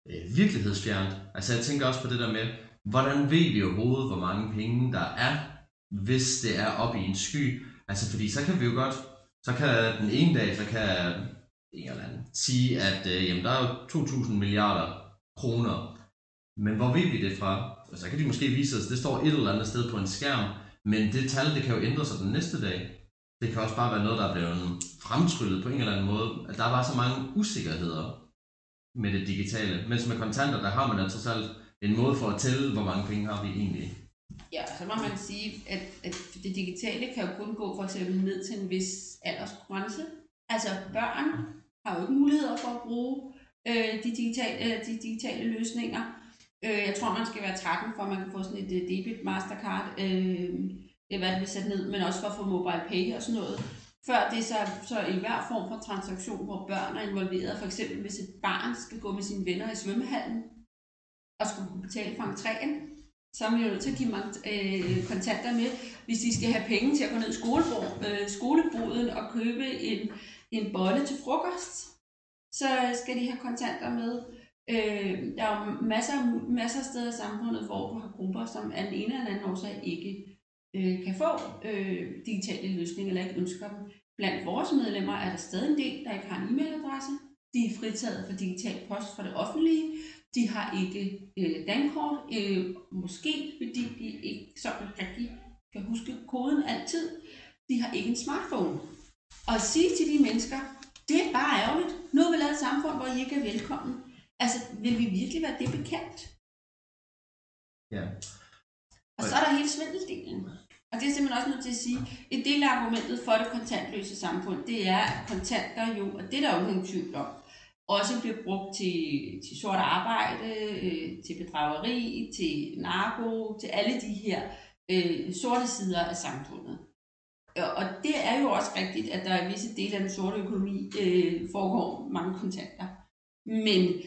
øh, virkelighedsfjernt. Altså jeg tænker også på det der med, hvordan ved vi overhovedet, hvor mange penge der er, hvis det er op i en sky? Altså fordi så kan vi jo godt, så kan den ene dag, så kan en eller anden sige, at øh, jamen, der er jo 2.000 milliarder kroner. Men hvor ved vi det fra? Altså, så kan de måske vise os, det står et eller andet sted på en skærm, men det tal, det kan jo ændre sig den næste dag. Det kan også bare være noget, der er blevet fremtryllet på en eller anden måde. At der er bare så mange usikkerheder med det digitale. Mens med kontanter, der har man altså selv en måde for at tælle, hvor mange penge har vi egentlig. Ja, så må man sige, at, at det digitale kan jo kun gå for eksempel ned til en vis aldersgrænse. Altså børn har jo ikke muligheder for at bruge øh, de, digitale, øh, de digitale løsninger. Øh, jeg tror, man skal være 13, for at man kan få sådan et øh, debit mastercard. Øh, det er, hvad det sat ned, men også for at få mobile pay og sådan noget. Før det så, så i hver form for transaktion, hvor børn er involveret, for eksempel hvis et barn skal gå med sine venner i svømmehallen, og skulle betale for entréen, så er man jo nødt til at give øh, kontanter med, hvis de skal have penge til at gå ned i øh, skoleboden og købe en, en bolle til frokost. Så skal de have kontanter med. Øh, der er jo masser, masser af steder i samfundet, hvor du har grupper, som af den ene eller anden årsag ikke øh, kan få øh, digitale løsninger eller ikke ønsker dem. Blandt vores medlemmer er der stadig en del, der ikke har en e-mailadresse. De er fritaget for digital post fra det offentlige. De har ikke øh, dankort, øh, måske fordi de ikke sådan rigtig kan huske koden altid. De har ikke en smartphone. Og at sige til de mennesker, det er bare ærgerligt. Nu har vi lavet et samfund, hvor I ikke er velkommen. Altså, vil vi virkelig være det bekendt? Ja. Og så er der hele svindeldelen. Og det er simpelthen også nødt til at sige, et del af argumentet for det kontantløse samfund, det er, at kontanter jo, og det er der jo ingen tvivl om, også bliver brugt til, til sort arbejde, øh, til bedrageri, til narko, til alle de her øh, sorte sider af samfundet. Og det er jo også rigtigt, at der i visse dele af den sorte økonomi øh, foregår mange kontanter. Men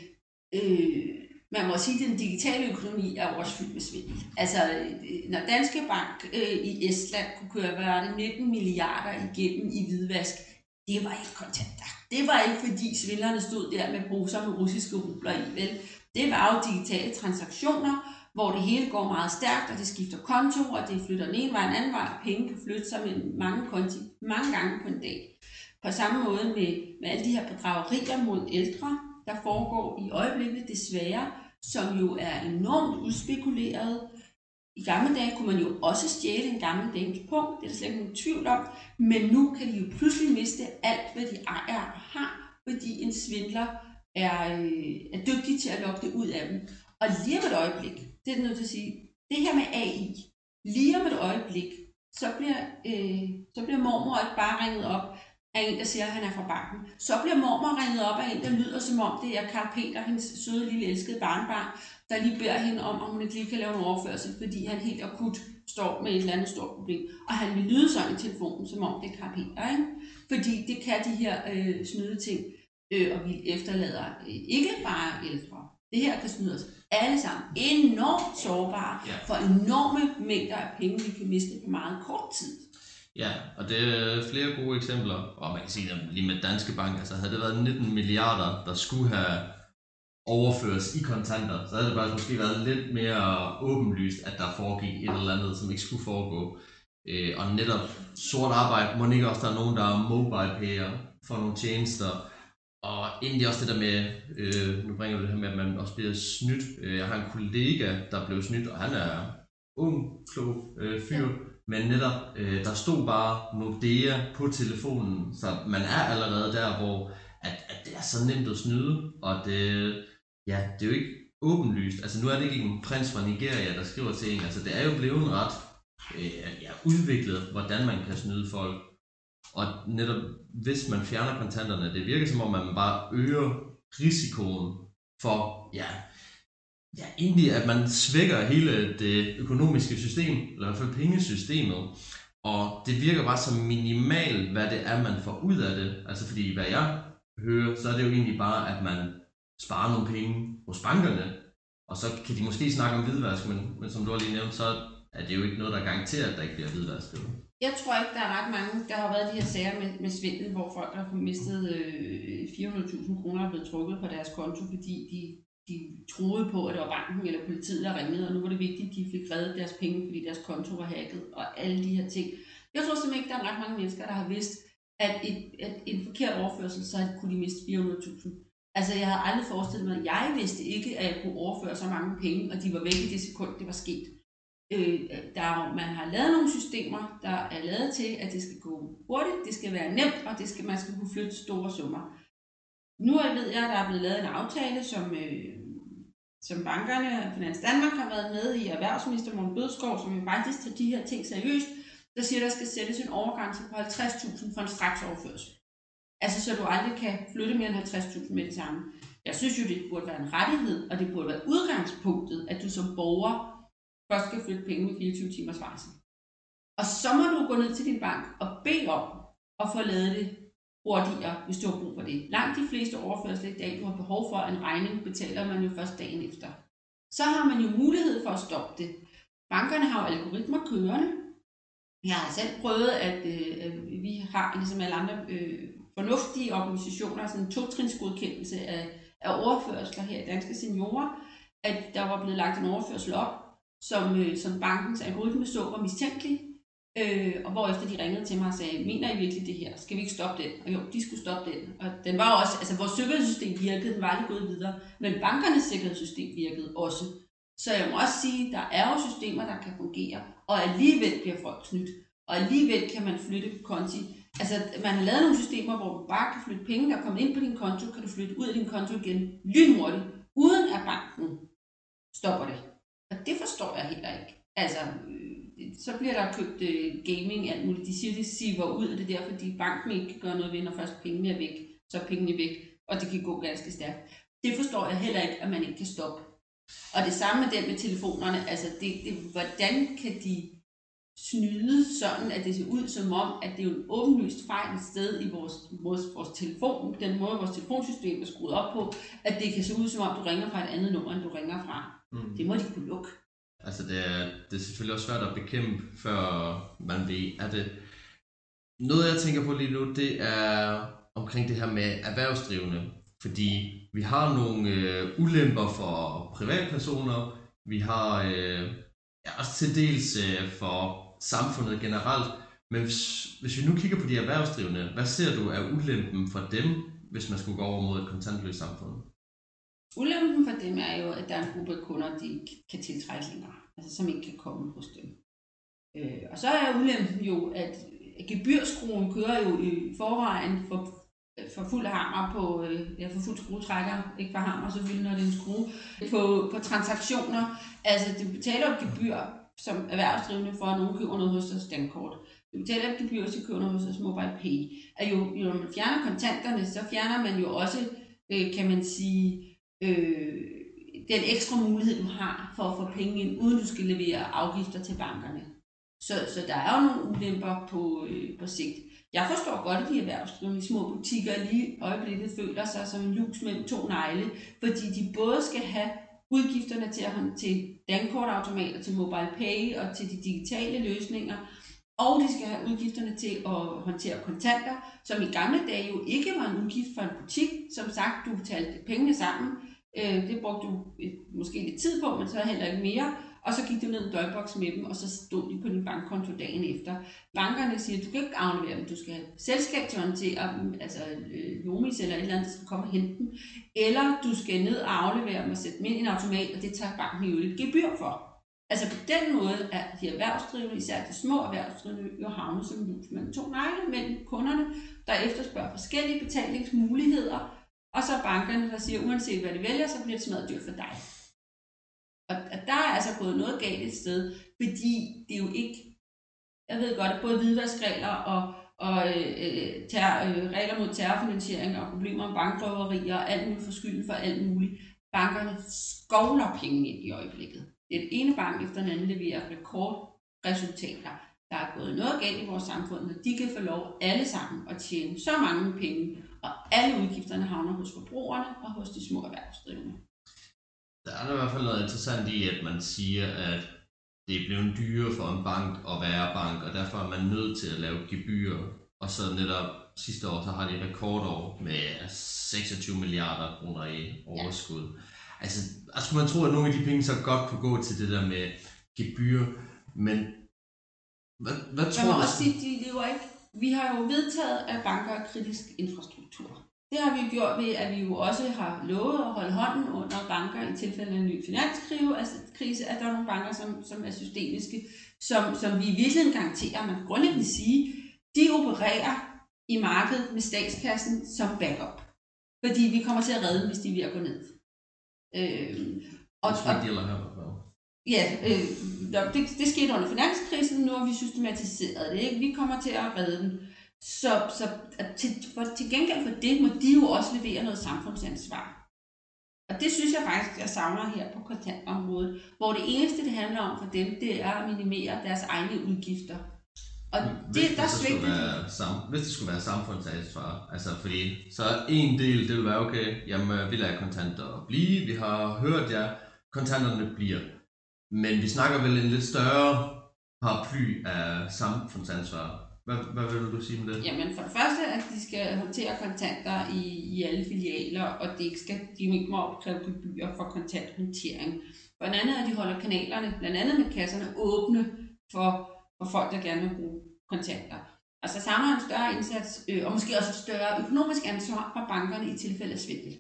øh, man må sige, at den digitale økonomi er også fyldt med svindel. Altså, øh, når Danske Bank øh, i Estland kunne køre hvad det, 19 milliarder igennem i hvidvask, det var ikke kontanter. Det var ikke fordi svindlerne stod der med poser med russiske rubler i, vel? Det var jo digitale transaktioner, hvor det hele går meget stærkt, og det skifter konto, og det flytter den ene vej en anden vej, og penge kan flytte sig med mange konti mange gange på en dag. På samme måde med, med alle de her bedragerier mod ældre, der foregår i øjeblikket desværre, som jo er enormt udspekuleret. I gamle dage kunne man jo også stjæle en gammel dames punkt, det er der slet ikke nogen tvivl om, men nu kan de jo pludselig miste alt, hvad de ejer og har, fordi en svindler er, øh, er dygtig til at lokke det ud af dem. Og lige om et øjeblik, det er nødt til at sige, det her med AI, lige om et øjeblik, så bliver, øh, så bliver mormor ikke bare ringet op af en, der siger, at han er fra banken. Så bliver mormor ringet op af en, der lyder som om det er Karl Peter, hendes søde lille elskede barnbarn, der lige beder hende om, om hun ikke lige kan lave en overførsel, fordi han helt akut står med et eller andet stort problem. Og han vil lyde sådan i telefonen, som om det er Karl Peter. Ikke? Fordi det kan de her øh, snyde ting, øh, og vi efterlader øh, ikke bare ældre. Det her kan snyde os alle sammen enormt sårbare for enorme mængder af penge, vi kan miste på meget kort tid. Ja, og det er flere gode eksempler, og man kan sige, at lige med Danske Bank, altså havde det været 19 milliarder, der skulle have overføres i kontanter, så havde det bare måske været lidt mere åbenlyst, at der foregik et eller andet, som ikke skulle foregå. Øh, og netop sort arbejde, må ikke også der er nogen, der er mobile payer for nogle tjenester, Og egentlig også det der med, øh, nu bringer du det her med, at man også bliver snydt. Øh, jeg har en kollega, der blev snydt, og han er ung, klog øh, fyr. Men netop, øh, der stod bare Nordea på telefonen, så man er allerede der, hvor at, at det er så nemt at snyde, og det, øh, ja, det er jo ikke åbenlyst. Altså nu er det ikke en prins fra Nigeria, der skriver til en, altså det er jo blevet ret øh, ja, udviklet, hvordan man kan snyde folk. Og netop hvis man fjerner kontanterne, det virker som om man bare øger risikoen for, ja, ja egentlig at man svækker hele det økonomiske system, eller i hvert fald pengesystemet. Og det virker bare som minimal, hvad det er, man får ud af det. Altså fordi, hvad jeg hører, så er det jo egentlig bare, at man sparer nogle penge hos bankerne, og så kan de måske snakke om hvidvask, men, men som du har lige nævnt, så er det jo ikke noget, der garanterer, at der ikke bliver hvidvask. Jeg tror ikke, der er ret mange. Der har været de her sager med, med svindel, hvor folk har mistet øh, 400.000 kroner og blevet trukket på deres konto, fordi de, de troede på, at det var banken eller politiet, der ringede, og nu var det vigtigt, at de fik reddet deres penge, fordi deres konto var hacket, og alle de her ting. Jeg tror simpelthen ikke, der er ret mange mennesker, der har vidst, at, et, at en forkert overførsel, så kunne de miste 400.000. Altså, jeg havde aldrig forestillet mig, jeg vidste ikke, at jeg kunne overføre så mange penge, og de var væk i det sekund, det var sket. Øh, der, man har lavet nogle systemer, der er lavet til, at det skal gå hurtigt, det skal være nemt, og det skal, man skal kunne flytte store summer. Nu ved jeg, at der er blevet lavet en aftale, som, øh, som bankerne og Finans Danmark har været med i, erhvervsminister Morten Bødskov, som jo faktisk tager de her ting seriøst, der siger, at der skal sættes en overgrænse på 50.000 for en straks overførsel. Altså, så du aldrig kan flytte mere end 50.000 med det samme. Jeg synes jo, det burde være en rettighed, og det burde være udgangspunktet, at du som borger først skal flytte penge med 24 timers varsel. Og så må du gå ned til din bank og bede om at få lavet det hurtigere, hvis du har brug for det. Langt de fleste overførsler i dag, du har behov for en regning, betaler man jo først dagen efter. Så har man jo mulighed for at stoppe det. Bankerne har jo algoritmer kørende. Jeg har selv prøvet, at øh, vi har, ligesom alle andre øh, fornuftige organisationer, sådan en totrinsgodkendelse af, af overførsler her i Danske Seniorer, at der var blevet lagt en overførsel op, som, øh, som bankens algoritme så var mistænkelig, øh, og hvor efter de ringede til mig og sagde, mener I virkelig det her? Skal vi ikke stoppe den? Og jo, de skulle stoppe den. Og den var også, altså vores sikkerhedssystem virkede, den var aldrig gået videre, men bankernes sikkerhedssystem virkede også. Så jeg må også sige, der er jo systemer, der kan fungere, og alligevel bliver folk snydt, og alligevel kan man flytte konti Altså, man har lavet nogle systemer, hvor du bare kan flytte penge, der kommer ind på din konto, kan du flytte ud af din konto igen lynhurtigt, uden at banken stopper det. Og det forstår jeg heller ikke. Altså, øh, så bliver der købt øh, gaming, alt muligt. De siger, det siver ud, og det er derfor, de banken ikke kan gøre noget ved, når først pengene er væk. Så er pengene væk, og det kan gå ganske stærkt. Det forstår jeg heller ikke, at man ikke kan stoppe. Og det samme med den med telefonerne. Altså, det, det, hvordan kan de snyde sådan, at det ser ud som om, at det er en åbenlyst fejl sted i vores, vores, vores telefon, den måde vores telefonsystem er skruet op på, at det kan se ud som om, du ringer fra et andet nummer, end du ringer fra. Mm. Det må de kunne lukke. Altså det er, det er selvfølgelig også svært at bekæmpe, før man ved, at det... Noget jeg tænker på lige nu, det er omkring det her med erhvervsdrivende. Fordi vi har nogle øh, ulemper for privatpersoner, vi har øh, ja, også til dels øh, for samfundet generelt. Men hvis, hvis vi nu kigger på de erhvervsdrivende, hvad ser du af ulempen for dem, hvis man skulle gå over mod et kontantløst samfund? Ulempen for dem er jo, at der er en gruppe kunder, de kan tiltrække længere, altså som ikke kan komme hos dem. Øh, og så er ulempen jo, at gebyrskruen kører jo i forvejen for, for fuld hammer på, øh, ja, for fuld skruetrækker, ikke for hammer selvfølgelig, når det er en skrue, på, på transaktioner. Altså, du betaler et gebyr som erhvervsdrivende for, at nogen køber noget hos os dankort. Du betaler et gebyr, hvis du køber noget hos os mobile pay. At jo, jo, når man fjerner kontanterne, så fjerner man jo også, øh, kan man sige, øh, den ekstra mulighed, du har for at få penge ind, uden du skal levere afgifter til bankerne. Så, så der er jo nogle ulemper på, øh, på sigt. Jeg forstår godt, at de erhvervsdrivende i små butikker lige i øjeblikket føler sig som en lus mellem to negle, fordi de både skal have udgifterne til, at, til dankortautomater, til mobile pay og til de digitale løsninger, og de skal have udgifterne til at håndtere kontanter, som i gamle dage jo ikke var en udgift for en butik. Som sagt, du betalte pengene sammen. Øh, det brugte du et, måske lidt tid på, men så heller ikke mere. og så gik du ned i en døgnboks med dem, og så stod de på din bankkonto dagen efter. Bankerne siger, du kan ikke aflevere dem, du skal have selskab til at håndtere dem, altså øh, Jomis eller et eller andet, der skal komme og hente dem, eller du skal ned og aflevere dem og sætte dem ind i en automat, og det tager banken jo et gebyr for. Altså på den måde er de erhvervsdrivende, især de små erhvervsdrivende, jo havnet som lus mellem to negle mellem kunderne, der efterspørger forskellige betalingsmuligheder, og så bankerne, der siger, uanset hvad de vælger, så bliver det smadret dyrt for dig. Og, og der er altså gået noget galt et sted, fordi det er jo ikke, jeg ved godt, at både hvidvaskregler og, og øh, øh ter, øh, regler mod terrorfinansiering og problemer med bankrøverier og alt muligt for skylden for alt muligt. Bankerne skovler penge ind i øjeblikket. Det den ene bank efter den anden leverer rekordresultater. Der er gået noget galt i vores samfund, når de kan få lov alle sammen at tjene så mange penge, og alle udgifterne havner hos forbrugerne og hos de små erhvervsdrivende. Der er i hvert fald noget interessant i, at man siger, at det er blevet dyrere for en bank at være bank, og derfor er man nødt til at lave gebyrer. Og så netop sidste år, så har de rekordår med 26 milliarder kroner i overskud. Ja. Altså, altså man tror, at nogle af de penge så godt kunne gå til det der med gebyr, men hvad, hvad tror du? også sige, de lever ikke. Vi har jo vedtaget, at banker er kritisk infrastruktur. Det har vi gjort ved, at vi jo også har lovet at holde hånden under banker i tilfælde af en ny finanskrise, altså krise, at der er nogle banker, som, som er systemiske, som, som vi i virkeligheden garanterer, man grundlæggende sige, de opererer i markedet med statskassen som backup. Fordi vi kommer til at redde dem, hvis de er gå ned. Øh, og, og, Ja, øh, det, det skete under finanskrisen, nu har vi systematiseret det. Ikke? Vi kommer til at redde dem. Så, så til, for, til gengæld for det må de jo også levere noget samfundsansvar. Og det synes jeg faktisk, jeg savner her på kontantområdet, hvor det eneste, det handler om for dem, det er at minimere deres egne udgifter. Og det, hvis, der det skulle være, sam, hvis det skulle være samfundsansvar, altså fordi så en del, det vil være okay, jamen vi lader kontanter blive, vi har hørt jer, ja, kontanterne bliver. Men vi snakker vel en lidt større paraply af samfundsansvar. Hvad, hvad vil du sige med det? Jamen for det første, at de skal håndtere kontanter i, i alle filialer, og det ikke skal, de ikke må opkræve gebyrer for kontanthåndtering. For det andet, at de holder kanalerne, blandt andet med kasserne, åbne for, for folk, der gerne vil bruge kontanter. Og så samler en større indsats, øh, og måske også et større økonomisk ansvar fra bankerne i tilfælde af svindel.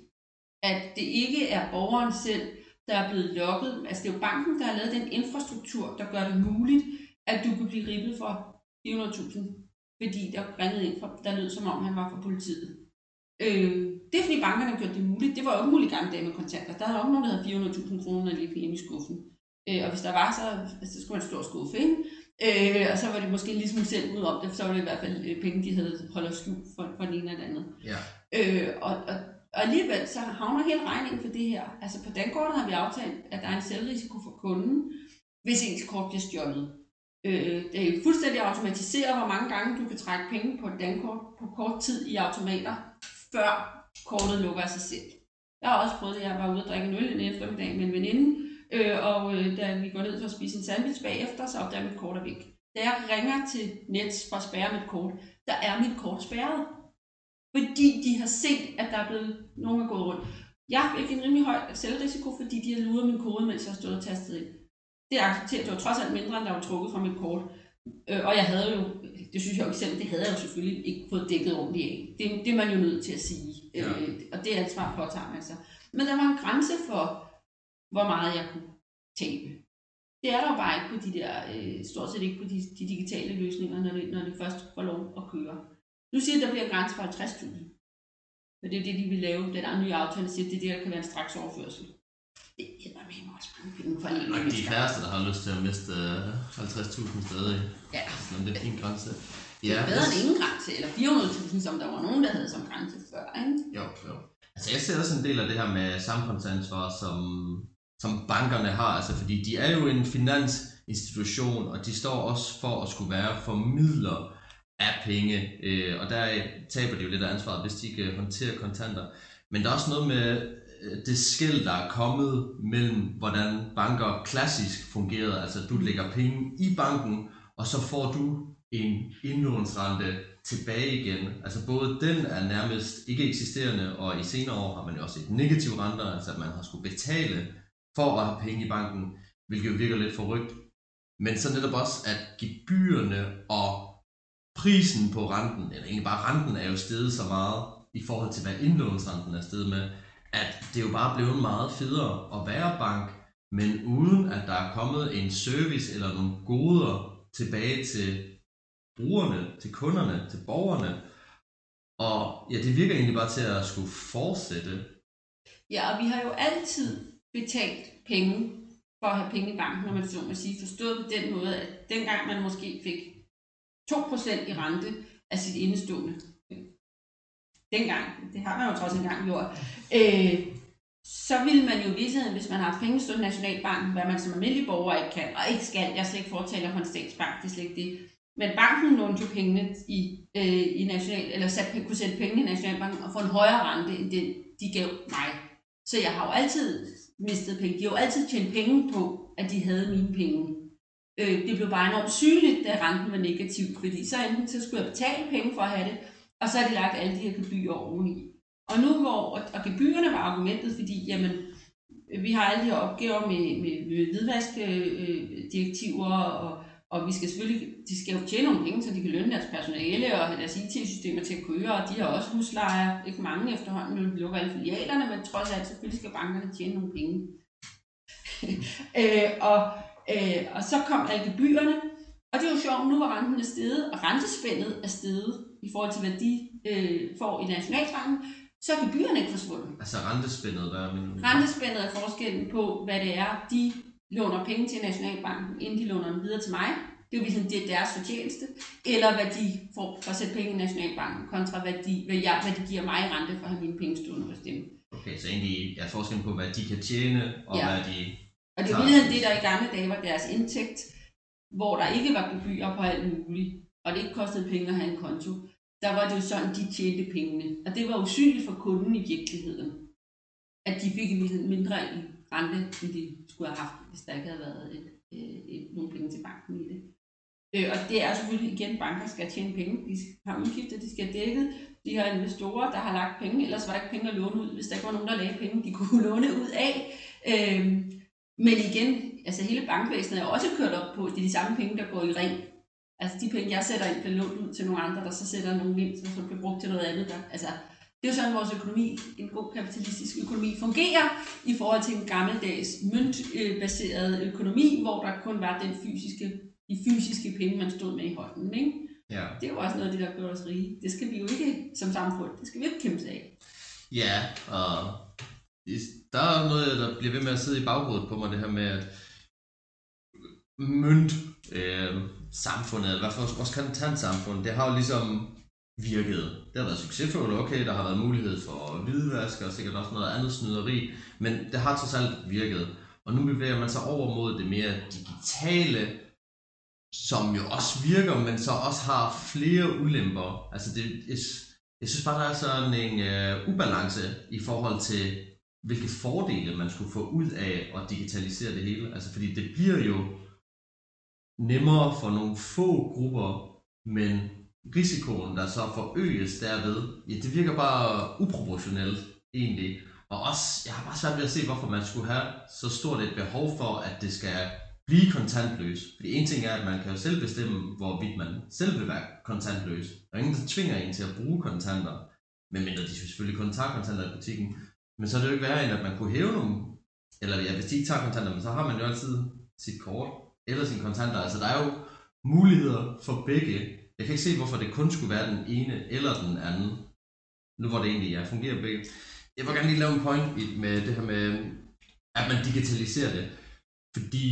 At det ikke er borgeren selv, der er blevet lukket. Altså det er jo banken, der har lavet den infrastruktur, der gør det muligt, at du kan blive ribbet for 400.000, fordi der ringede ind, for, der lød som om han var fra politiet. Øh, det er fordi bankerne har gjort det muligt. Det var jo ikke muligt gamle dage med kontanter. Der havde også nogen, der havde 400.000 kroner lige hjemme i skuffen. Øh, og hvis der var, så, altså, så skulle man stå og skuffe, ikke? Øh, og så var det måske ligesom selv ud om det, så var det i hvert fald øh, penge, de havde holdt skjult for, for den ene eller andet. Ja. Øh, og, og, og alligevel så havner hele regningen for det her. Altså på dankortet har vi aftalt, at der er en selvrisiko for kunden, hvis ens kort bliver stjålet. Øh, det er fuldstændig automatiseret, hvor mange gange du kan trække penge på et dankort på kort tid i automater, før kortet lukker af sig selv. Jeg har også prøvet det, jeg var ude og drikke en øl en eftermiddag med en veninde, øh, og øh, da vi går ned for at spise en sandwich bagefter, så opdager mit kort er væk. Da jeg ringer til Nets for at spærre mit kort, der er mit kort spærret. Fordi de har set, at der er blevet nogen, der er gået rundt. Jeg fik en rimelig høj selvrisiko, fordi de har luret min kode, mens jeg stod og tastet ind det accepterer, det var trods alt mindre, end der var trukket fra mit kort. Øh, og jeg havde jo, det synes jeg jo selv, det havde jeg jo selvfølgelig ikke fået dækket ordentligt af. Det, det er man jo nødt til at sige. Ja. Øh, og det ansvar påtager man sig. Men der var en grænse for, hvor meget jeg kunne tabe. Det er der jo bare ikke på de der, øh, stort set ikke på de, de digitale løsninger, når det, når det først får lov at køre. Nu siger der bliver en grænse for 50.000. For det er det, de vil lave. Den der nye aftale siger, det er det, der kan være en straks overførsel. Det mange penge for en nok de færreste, der har lyst til at miste 50.000 øh, stadig. Ja. Så det er en grænse. Ja, det er bedre end ingen grænse, eller 400.000, som der var nogen, der havde som grænse før, ikke? Jo, jo. Altså jeg ser også en del af det her med samfundsansvar, som, som bankerne har, altså fordi de er jo en finansinstitution, og de står også for at skulle være formidler af penge, øh, og der taber de jo lidt af ansvaret, hvis de ikke håndterer kontanter. Men der er også noget med det skæld, der er kommet mellem, hvordan banker klassisk fungerede, altså du lægger penge i banken, og så får du en indlånsrente tilbage igen. Altså både den er nærmest ikke eksisterende, og i senere år har man jo også et negativ renter, altså at man har skulle betale for at have penge i banken. hvilket jo virker lidt forrygt. Men så netop også, at gebyrerne og prisen på renten, eller egentlig bare renten, er jo steget så meget i forhold til, hvad indlånsrenten er steget med, at det jo bare blevet meget federe at være bank, men uden at der er kommet en service eller nogle goder tilbage til brugerne, til kunderne, til borgerne. Og ja, det virker egentlig bare til at skulle fortsætte. Ja, og vi har jo altid betalt penge for at have penge i banken, når man så må sige, forstået på den måde, at dengang man måske fik 2% i rente af sit indestående, dengang, det har man jo trods engang gjort, øh, så vil man jo i virkeligheden, hvis man har penge stående i Nationalbanken, hvad man som almindelig borger ikke kan, og ikke skal, jeg er slet ikke fortaler for en statsbank, det er slet ikke det. Men banken lånte jo pengene i, øh, i national, eller sat, kunne sætte pengene i Nationalbanken og få en højere rente, end den, de gav mig. Så jeg har jo altid mistet penge. De har jo altid tjent penge på, at de havde mine penge. Øh, det blev bare enormt sygeligt, da renten var negativ, fordi så enten så skulle jeg betale penge for at have det, og så har de lagt alle de her gebyrer oveni. Og nu hvor, og gebyrerne var argumentet, fordi jamen, vi har alle de her opgaver med, med, med hvidvaskdirektiver, øh, og, og vi skal selvfølgelig, de skal jo tjene nogle penge, så de kan lønne deres personale og have deres IT-systemer til at køre, og de har også huslejer, ikke mange efterhånden, når vi lukker alle filialerne, men trods alt selvfølgelig skal bankerne tjene nogle penge. øh, og, øh, og så kom alle gebyrerne, og det er jo sjovt, nu var renten er steget, og rentespændet er steget i forhold til, hvad de øh, får i Nationalbanken, så er gebyrerne ikke forsvundet. Altså rentespændet, hvad er min... Rentespændet er forskellen på, hvad det er, de låner penge til Nationalbanken, inden de låner dem videre til mig. Det er jo ligesom det er deres fortjeneste. Eller hvad de får for at sætte penge i Nationalbanken, kontra hvad de, hvad, jeg, hvad de giver mig i rente for at have mine penge stående hos dem. Okay, så egentlig er forskellen på, hvad de kan tjene, og Ja. hvad de... Og det er jo det, der i gamle dage var deres indtægt, hvor der ikke var gebyrer på alt muligt, og det ikke kostede penge at have en konto. Der var det jo sådan, de tjente pengene. Og det var usynligt for kunden i virkeligheden. At de fik en mindre i rente, end de skulle have haft, hvis der ikke havde været et, et, et, nogle penge til banken i det. Øh, og det er selvfølgelig igen, banker skal tjene penge. De har udgifter, de skal dække. De har investorer, der har lagt penge, ellers var der ikke penge at låne ud, hvis der ikke var nogen, der lagde penge, de kunne låne ud af. Øh, men igen, altså hele bankvæsenet er også kørt op på, at det er de samme penge, der går i ring. Altså de penge, jeg sætter ind, bliver lånt ud til nogle andre, der så sætter nogle ind, som så bliver brugt til noget andet. Der, altså, det er jo sådan, vores økonomi, en god kapitalistisk økonomi, fungerer i forhold til en gammeldags møntbaseret økonomi, hvor der kun var den fysiske, de fysiske penge, man stod med i hånden. Ikke? Ja. Det er jo også noget af det, der gør os rige. Det skal vi jo ikke som samfund, det skal vi ikke kæmpe af. Ja, og der er noget, der bliver ved med at sidde i baghovedet på mig, det her med, at mønt øh, samfundet, eller for hvert fald vores kontantsamfund, det har jo ligesom virket. Det har været succesfuldt, okay, der har været mulighed for hvidvask og sikkert også noget andet snyderi, men det har trods alt virket. Og nu bevæger man sig over mod det mere digitale, som jo også virker, men så også har flere ulemper. Altså det, jeg, jeg synes bare, der er sådan en øh, ubalance i forhold til, hvilke fordele man skulle få ud af at digitalisere det hele. Altså fordi det bliver jo nemmere for nogle få grupper, men risikoen, der så forøges derved, ja, det virker bare uproportionelt egentlig. Og også, jeg har bare svært ved at se, hvorfor man skulle have så stort et behov for, at det skal blive kontantløs. Fordi en ting er, at man kan jo selv bestemme, hvorvidt man selv vil være kontantløs. Der er ingen, der tvinger en til at bruge kontanter. Medmindre de selvfølgelig kun tager kontanter i butikken. Men så er det jo ikke værre, end at man kunne hæve nogle... Eller ja, hvis de ikke tager kontanter, men så har man jo altid sit kort eller sine kontanter. Altså der er jo muligheder for begge. Jeg kan ikke se, hvorfor det kun skulle være den ene eller den anden. Nu hvor det egentlig ja, fungerer begge. Jeg vil gerne lige lave en point i- med det her med, at man digitaliserer det. Fordi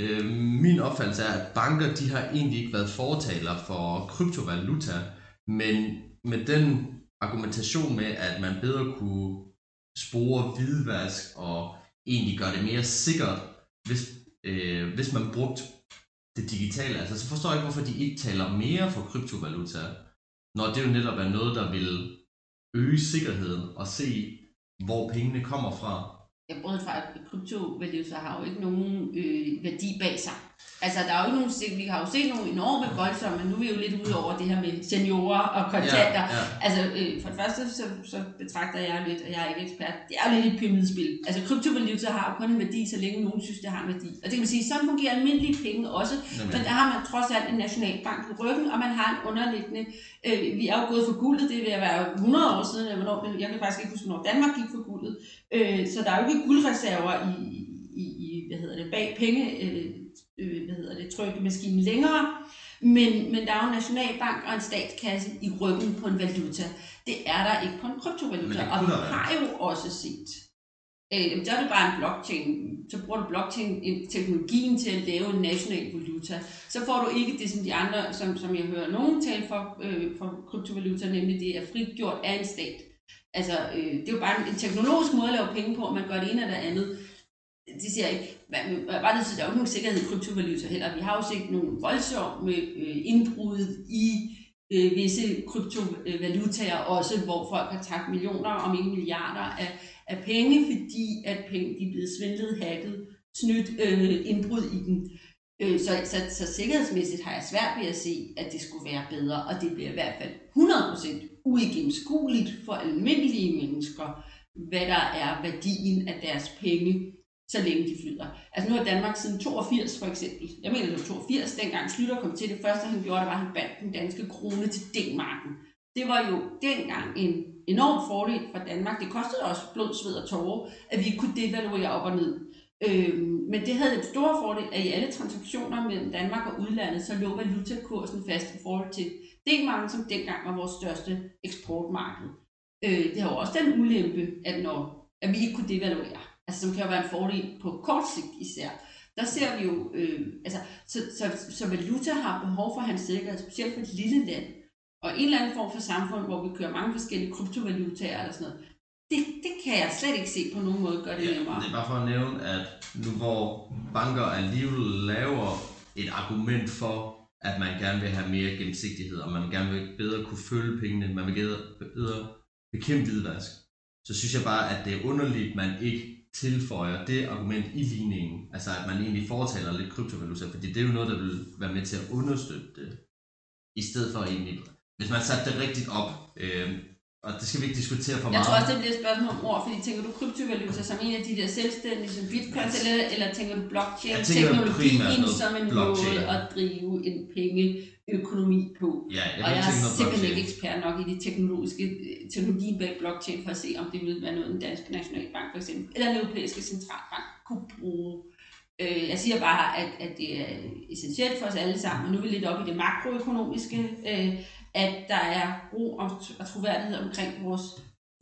øh, min opfattelse er, at banker de har egentlig ikke været fortaler for kryptovaluta, men med den argumentation med, at man bedre kunne spore hvidvask og egentlig gøre det mere sikkert, hvis, øh, hvis man brugte det digitale. Altså, så forstår jeg ikke, hvorfor de ikke taler mere for kryptovaluta, når det jo netop er noget, der vil øge sikkerheden og se, hvor pengene kommer fra jeg brød fra, at kryptovaluta har jo ikke nogen øh, værdi bag sig. Altså, der er jo ikke nogen, vi har jo set nogle enorme voldsomme, men nu er vi jo lidt ude over det her med seniorer og kontanter. Ja, ja. Altså, øh, for det første, så, så betragter jeg lidt, og jeg er ikke ekspert, det er jo lidt et pyramidespil. Altså, kryptovaluta har jo kun en værdi, så længe nogen synes, det har en værdi. Og det kan man sige, sådan fungerer almindelige penge også, Jamen. men der har man trods alt en nationalbank på ryggen, og man har en underliggende, øh, vi er jo gået for guldet, det vil være 100 år siden, eller hvornår, jeg kan faktisk ikke huske, hvornår Danmark gik for guldet. Øh, så der er jo ikke guldreserver i, i, i hvad hedder det, bag penge, øh, øh, hvad hedder det, trykkemaskinen længere, men, men der er jo en nationalbank og en statskasse i ryggen på en valuta. Det er der ikke på en kryptovaluta, og vi har jo også set, øh, der er det bare en blockchain, så bruger du blockchain-teknologien til at lave en national valuta, så får du ikke det, som de andre, som, som jeg hører nogen tale for, øh, for kryptovaluta, nemlig det er frigjort af en stat. Altså, øh, det er jo bare en, en teknologisk måde at lave penge på, at man gør det ene eller det andet De siger ikke, hvad bare det, så der er jo ikke nogen sikkerhed i kryptovaluta heller. Vi har jo set nogle voldsomme øh, indbrud i øh, visse kryptovalutaer også, hvor folk har tabt millioner, om ikke milliarder af, af penge, fordi at penge de er blevet svindlet, hacket, snydt, øh, indbrud i den. Øh, så, så, så sikkerhedsmæssigt har jeg svært ved at se, at det skulle være bedre, og det bliver i hvert fald 100% uigennemskueligt for almindelige mennesker, hvad der er værdien af deres penge så længe de flyder. Altså nu har Danmark siden 82 for eksempel, jeg mener det var 82, dengang Slytter kom til, det første han gjorde, det var, at han bandt den danske krone til D-marken. Det var jo dengang en enorm fordel for Danmark. Det kostede også blod, sved og tårer, at vi kunne devaluere op og ned. Øhm, men det havde en stor fordel, at i alle transaktioner mellem Danmark og udlandet, så lå valutakursen fast i forhold til D-marken, som dengang var vores største eksportmarked. Øh, det har jo også den ulempe, at når at vi ikke kunne devaluere, altså som kan jo være en fordel på kort sigt især. Der ser vi jo, øh, altså, så, så, så valuta har behov for hans sikkerhed, specielt for et lille land, og en eller anden form for samfund, hvor vi kører mange forskellige kryptovalutaer eller sådan noget, det, det kan jeg slet ikke se på nogen måde gøre det ja, nemmere. Det er bare for at nævne, at nu hvor banker alligevel laver et argument for, at man gerne vil have mere gennemsigtighed, og man gerne vil bedre kunne følge pengene, man vil bedre, bekæmpe hvidvask, så synes jeg bare, at det er underligt, man ikke tilføjer det argument i ligningen, altså at man egentlig foretaler lidt kryptovaluta, fordi det er jo noget, der vil være med til at understøtte det, i stedet for egentlig, hvis man satte det rigtigt op, øh, og det skal vi ikke diskutere for meget. Jeg tror også, det bliver et spørgsmål om ord, fordi tænker du kryptovaluta som en af de der selvstændige, som bitcoin, yes. eller, eller tænker du blockchain-teknologien som en blockchain. måde at drive en pengeøkonomi på? Ja, jeg og jeg er simpelthen ikke ekspert nok i de teknologiske, teknologien bag blockchain for at se, om det vil være noget, den danske nationalbank for eksempel, eller den europæiske centralbank kunne bruge. Øh, jeg siger bare, at, at det er essentielt for os alle sammen, og nu er vi lidt oppe i det makroøkonomiske, øh, at der er ro og troværdighed omkring vores,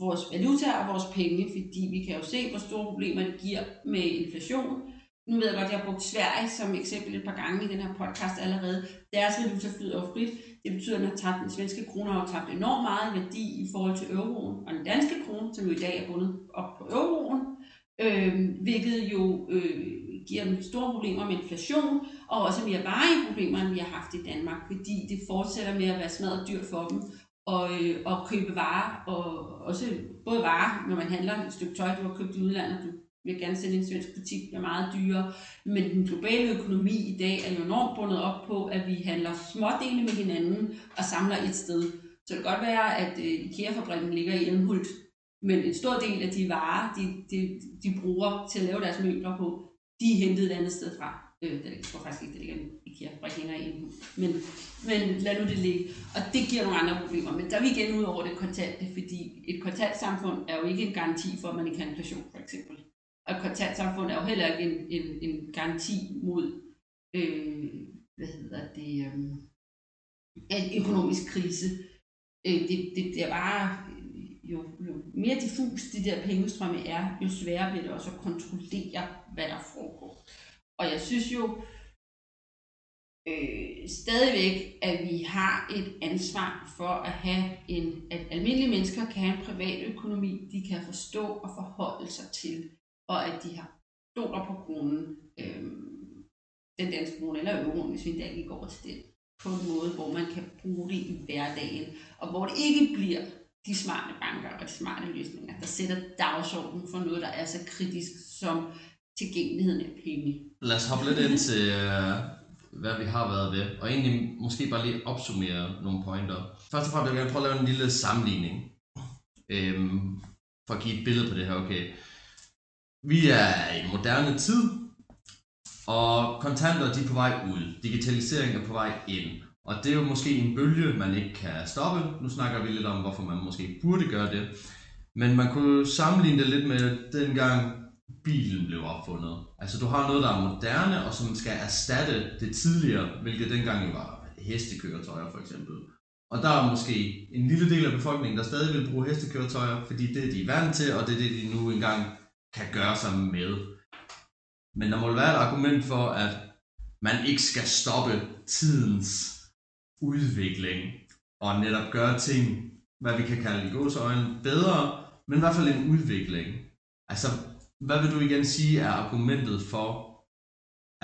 vores valuta og vores penge, fordi vi kan jo se, hvor store problemer det giver med inflation. Nu ved jeg godt, at jeg har brugt Sverige som eksempel et par gange i den her podcast allerede. Deres valuta flyder jo frit. Det betyder, at den, har tabt, den svenske krone har tabt enormt meget værdi i forhold til euroen. Og den danske krone, som jo i dag er bundet op på euroen, øh, hvilket jo øh, giver dem store problemer med inflation, og også mere varige problemer, end vi har haft i Danmark, fordi det fortsætter med at være smadret dyrt for dem, og, øh, og købe varer, og også både varer, når man handler et stykke tøj, du har købt i udlandet, du vil gerne sende en svensk butik, bliver meget dyrere, men den globale økonomi i dag er jo enormt bundet op på, at vi handler smådele med hinanden og samler et sted. Så det kan godt være, at øh, IKEA-fabrikken ligger i Elmhult, men en stor del af de varer, de, de, de bruger til at lave deres møbler på, de er hentet et andet sted fra. Øh, jeg tror faktisk ikke, det ligger i IKEA, hænger i men, men lad nu det ligge. Og det giver nogle andre problemer. Men der er vi igen ud over det kontante, fordi et kontantsamfund er jo ikke en garanti for, at man ikke har inflation, for eksempel. Og et kontantsamfund er jo heller ikke en, en, en garanti mod, øh, hvad hedder det, øh, en økonomisk krise. Øh, det, det, det er bare jo, jo mere diffus de der pengestrømme er, jo sværere bliver det også at kontrollere, hvad der foregår. Og jeg synes jo øh, stadigvæk, at vi har et ansvar for at have en, at almindelige mennesker kan have en privat økonomi, de kan forstå og forholde sig til, og at de har stoler på kronen, øh, den danske krone eller euroen, hvis vi endda ikke gik til det, på en måde, hvor man kan bruge det i hverdagen, og hvor det ikke bliver de smarte banker og de smarte løsninger, der sætter dagsordenen for noget, der er så kritisk som tilgængeligheden af penge. Lad os hoppe lidt ind til, øh, hvad vi har været ved, og egentlig måske bare lige opsummere nogle pointer. Først og fremmest vil jeg prøve at lave en lille sammenligning, øhm, for at give et billede på det her. Okay, vi er i moderne tid, og kontanter de er på vej ud. Digitalisering er på vej ind. Og det er jo måske en bølge, man ikke kan stoppe. Nu snakker vi lidt om, hvorfor man måske burde gøre det. Men man kunne sammenligne det lidt med dengang bilen blev opfundet. Altså du har noget, der er moderne, og som skal erstatte det tidligere, hvilket dengang jo var hestekøretøjer for eksempel. Og der er måske en lille del af befolkningen, der stadig vil bruge hestekøretøjer, fordi det er de vant til, og det er det, de nu engang kan gøre sig med. Men der må være et argument for, at man ikke skal stoppe tidens udvikling, og netop gøre ting, hvad vi kan kalde i gåsøjne, bedre, men i hvert fald en udvikling. Altså, hvad vil du igen sige er argumentet for,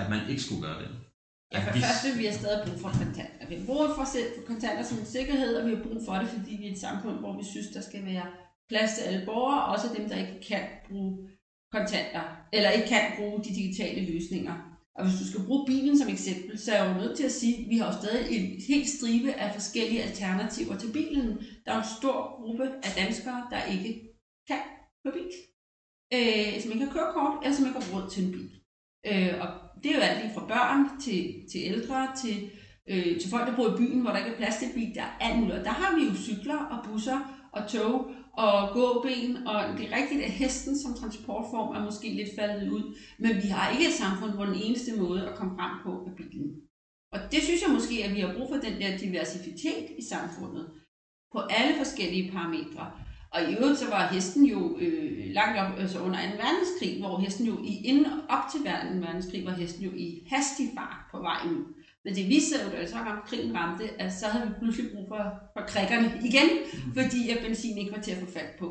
at man ikke skulle gøre det? Ja, for det første, vi har stadig brug for kontanter. Vi har brug for kontanter som en sikkerhed, og vi har brug for det, fordi vi er et samfund, hvor vi synes, der skal være plads til alle borgere, også dem, der ikke kan bruge kontanter, eller ikke kan bruge de digitale løsninger. Og hvis du skal bruge bilen som eksempel, så er jeg jo nødt til at sige, at vi har jo stadig en helt stribe af forskellige alternativer til bilen. Der er en stor gruppe af danskere, der ikke kan køre bil øh, som ikke har kørekort, eller som ikke har råd til en bil. Øh, og det er jo alt lige fra børn til, til ældre, til, øh, til folk, der bor i byen, hvor der ikke er plads til bil. Der er alt muligt. Der har vi jo cykler og busser og tog og gåben, og det er rigtigt, at hesten som transportform er måske lidt faldet ud, men vi har ikke et samfund, hvor den eneste måde at komme frem på er bilen. Og det synes jeg måske, at vi har brug for den der diversitet i samfundet på alle forskellige parametre. Og i øvrigt så var hesten jo øh, langt op, altså under 2. verdenskrig, hvor hesten jo i, inden op til 2. verdenskrig, var hesten jo i hastig fart på vej ud. Men det viste sig jo, da så kom krigen ramte, at så havde vi pludselig brug for, for krikkerne igen, mm. fordi at benzin ikke var til at få fat på.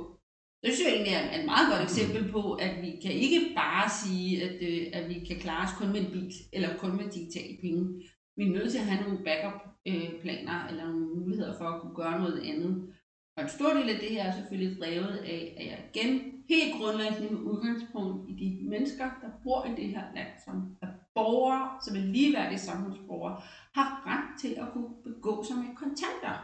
Det synes jeg egentlig er et meget godt eksempel på, at vi kan ikke bare sige, at, øh, at vi kan klare os kun med en bil, eller kun med digitale penge. Vi er nødt til at have nogle backup-planer, øh, eller nogle muligheder for at kunne gøre noget andet. Og en stor del af det her er selvfølgelig drevet af, at jeg igen helt grundlæggende med udgangspunkt i de mennesker, der bor i det her land, som er borgere, som er ligeværdige samfundsborgere, har ret til at kunne begå sig med kontanter.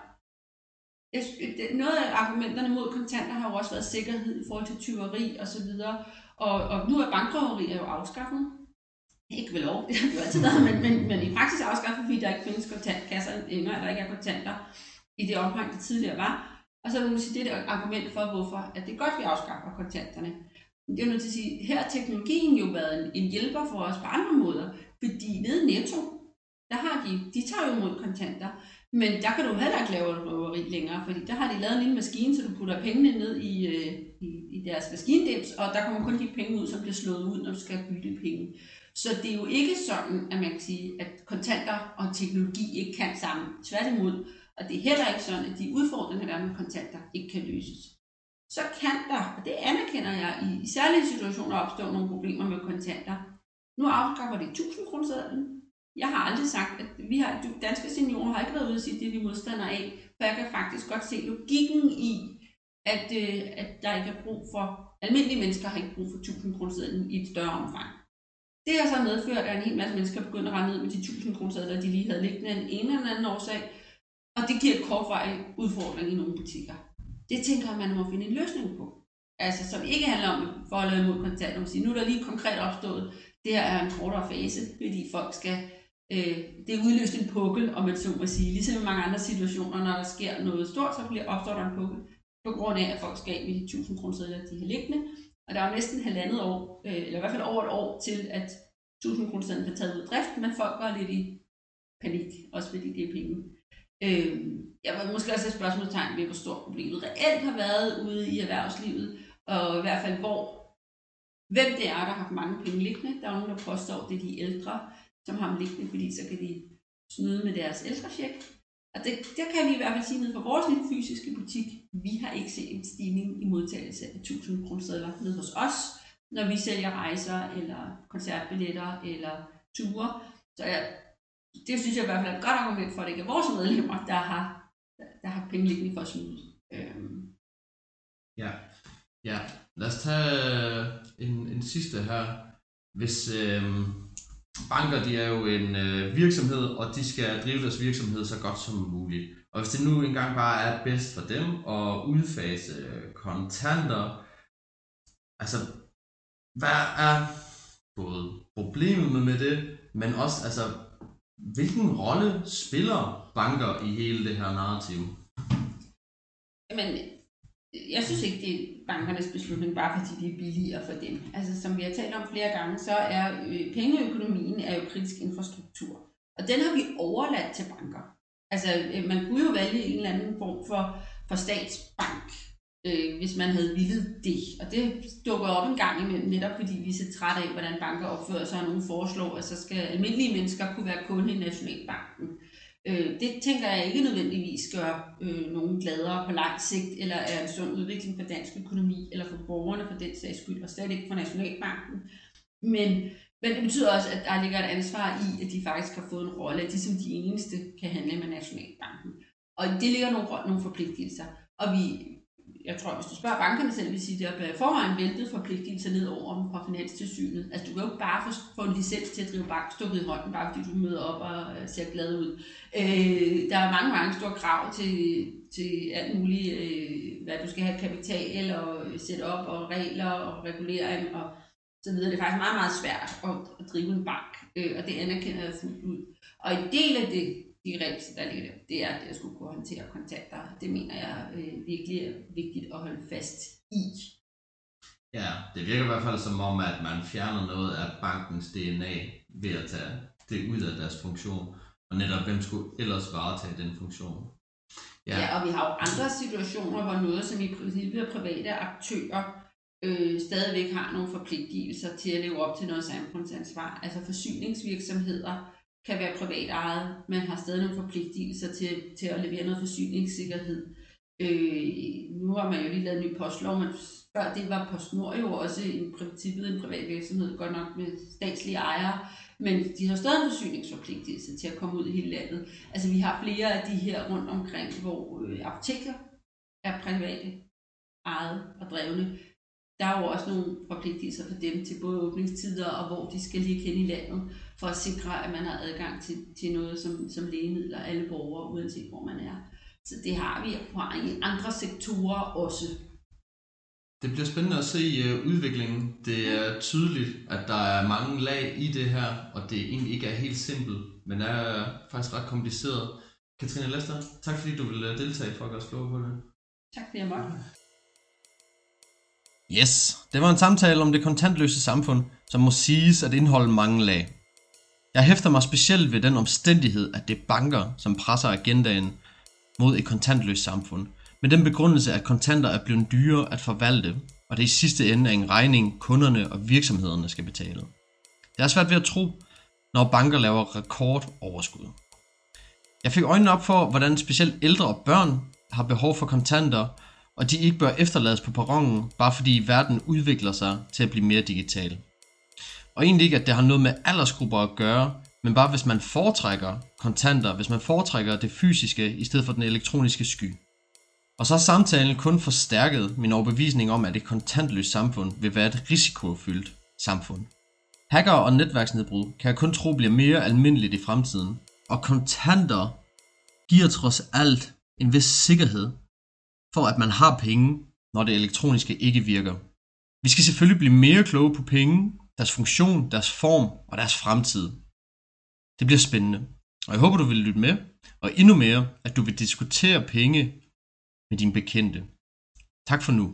Jeg, det, noget af argumenterne mod kontanter har jo også været sikkerhed i forhold til tyveri osv. Og, og nu er bankrøveri jo afskaffet. Ikke ved lov, det har jo altid været, men, men, men i praksis afskaffet, fordi der ikke findes kontantkasser længere, eller ikke er kontanter i det omfang, det tidligere var. Og så vil man sige, det er et argument for, hvorfor at det er godt, at vi afskaffer kontanterne jeg det er nødt til at sige, her har teknologien jo været en, en hjælper for os på andre måder. Fordi nede Netto, der har de, de tager jo imod kontanter, men der kan du heller ikke lave et røveri længere, fordi der har de lavet en lille maskine, så du putter pengene ned i, øh, i, i deres maskindims, og der kommer kun de penge ud, som bliver slået ud, når du skal bytte penge. Så det er jo ikke sådan, at man kan sige, at kontanter og teknologi ikke kan sammen. Tværtimod, og det er heller ikke sådan, at de udfordringer, der er med kontanter, ikke kan løses. Så kan der, og det anerkender jeg, i, i særlige situationer opstå nogle problemer med kontanter. Nu afskaffer det 1000 kronersedlen. Jeg har aldrig sagt, at vi har, danske seniorer har ikke været ude at sige, det er vi modstandere af, for jeg kan faktisk godt se logikken i, at, øh, at der ikke er brug for, almindelige mennesker har ikke brug for 1000 kronersedlen i et større omfang. Det har så medført, at en hel masse mennesker begynder at rende ud med de 1000 kronersedler, de lige havde liggende af en eller anden årsag, og det giver et kortvarig udfordring i nogle butikker. Det tænker man må finde en løsning på. Altså, som ikke handler om for at lave imod kontant. Nu er der lige konkret opstået, det her er en kortere fase, fordi folk skal, øh, det er udløst en pukkel, om man så må sige. Ligesom i mange andre situationer, når der sker noget stort, så bliver opstår der en pukkel, på grund af, at folk skal af med de 1000 kroner de har liggende. Og der er næsten halvandet år, øh, eller i hvert fald over et år, til at 1000 kroner bliver taget ud af drift, men folk går lidt i panik, også fordi det er penge. Øh, jeg vil måske også et spørgsmålstegn ved, hvor stort problemet reelt har været ude i erhvervslivet, og i hvert fald hvor, hvem det er, der har mange penge liggende. Der er nogen, der påstår, det er de ældre, som har dem liggende, fordi så kan de snyde med deres ældrecheck. Og det, der kan vi i hvert fald sige ned fra vores lille fysiske butik, vi har ikke set en stigning i modtagelse af 1000 kroner ned hos os, når vi sælger rejser, eller koncertbilletter, eller ture. Så jeg det synes jeg i hvert fald er et godt argument for, at det ikke er vores medlemmer, der har, der har penge liggende for at snyde. Øhm, Ja, ja. Lad os tage øh, en, en sidste her. Hvis øhm, banker, de er jo en øh, virksomhed, og de skal drive deres virksomhed så godt som muligt. Og hvis det nu engang bare er bedst for dem at udfase kontanter, altså, hvad er både problemet med det, men også, altså, hvilken rolle spiller banker i hele det her narrativ? Jamen, jeg synes ikke, det er bankernes beslutning, bare fordi det er billigere for dem. Altså, som vi har talt om flere gange, så er øh, pengeøkonomien er jo kritisk infrastruktur. Og den har vi overladt til banker. Altså, øh, man kunne jo vælge en eller anden form for, for statsbank, øh, hvis man havde villet det. Og det dukker op en gang imellem, netop fordi vi er så trætte af, hvordan banker opfører sig, og nogen foreslår, at så skal almindelige mennesker kunne være kunde i Nationalbanken. Øh, det tænker jeg ikke nødvendigvis gør øh, nogen gladere på lang sigt, eller er en sund udvikling for dansk økonomi, eller for borgerne for den sags skyld, og slet ikke for Nationalbanken. Men, men det betyder også, at der ligger et ansvar i, at de faktisk har fået en rolle, at de som de eneste kan handle med Nationalbanken. Og det ligger nogle, nogle forpligtelser. Og vi, jeg tror, hvis du spørger bankerne selv, vil sige, at der er forvejen væltet forpligtelser ned over dem fra Finanstilsynet. Altså, du kan jo ikke bare få, få en licens til at drive bank stukket i hånden, bare fordi du møder op og øh, ser glad ud. Øh, der er mange, mange store krav til, til alt muligt, øh, hvad du skal have kapital og sætte op og regler og regulering og så videre. Det er faktisk meget, meget svært at, at drive en bank, øh, og det anerkender jeg fuldt ud. Og en del af det, de regler, der ligger der, det er det at skulle kunne håndtere kontakter. Det mener jeg øh, virkelig er vigtigt at holde fast i. Ja, det virker i hvert fald som om, at man fjerner noget af bankens DNA ved at tage det ud af deres funktion. Og netop, hvem skulle ellers varetage den funktion? Ja. ja, og vi har jo andre situationer, hvor noget, som i princippet er private aktører, øh, stadigvæk har nogle forpligtelser til at leve op til noget samfundsansvar. Altså forsyningsvirksomheder, kan være privat ejet, men har stadig nogle forpligtelser til, til at levere noget forsyningssikkerhed. Øh, nu har man jo lige lavet en ny postlov, men før det var PostNord jo også i princippet en privat virksomhed, godt nok med statslige ejere, men de har stadig en forsyningsforpligtelse til at komme ud i hele landet. Altså vi har flere af de her rundt omkring, hvor øh, apoteker er private ejet og drevne, der er jo også nogle forpligtelser for dem til både åbningstider og hvor de skal ligge hen i landet, for at sikre, at man har adgang til, til noget som, som lægemidler, alle borgere, uanset hvor man er. Så det har vi på andre sektorer også. Det bliver spændende at se uh, udviklingen. Det er tydeligt, at der er mange lag i det her, og det egentlig ikke er helt simpelt, men er faktisk ret kompliceret. Katrine Lester, tak fordi du ville deltage for at gøre os på det. Tak fordi jeg måtte. Yes, det var en samtale om det kontantløse samfund, som må siges at indeholde mange lag. Jeg hæfter mig specielt ved den omstændighed, at det er banker, som presser agendaen mod et kontantløst samfund, med den begrundelse, at kontanter er blevet dyre at forvalte, og det i sidste ende er en regning, kunderne og virksomhederne skal betale. Det er svært ved at tro, når banker laver rekordoverskud. Jeg fik øjnene op for, hvordan specielt ældre og børn har behov for kontanter, og de ikke bør efterlades på perronen, bare fordi verden udvikler sig til at blive mere digital. Og egentlig ikke, at det har noget med aldersgrupper at gøre, men bare hvis man foretrækker kontanter, hvis man foretrækker det fysiske i stedet for den elektroniske sky. Og så har samtalen kun forstærket min overbevisning om, at et kontantløst samfund vil være et risikofyldt samfund. Hacker og netværksnedbrud kan jeg kun tro bliver mere almindeligt i fremtiden, og kontanter giver trods alt en vis sikkerhed for at man har penge, når det elektroniske ikke virker. Vi skal selvfølgelig blive mere kloge på penge, deres funktion, deres form og deres fremtid. Det bliver spændende, og jeg håber du vil lytte med, og endnu mere, at du vil diskutere penge med dine bekendte. Tak for nu.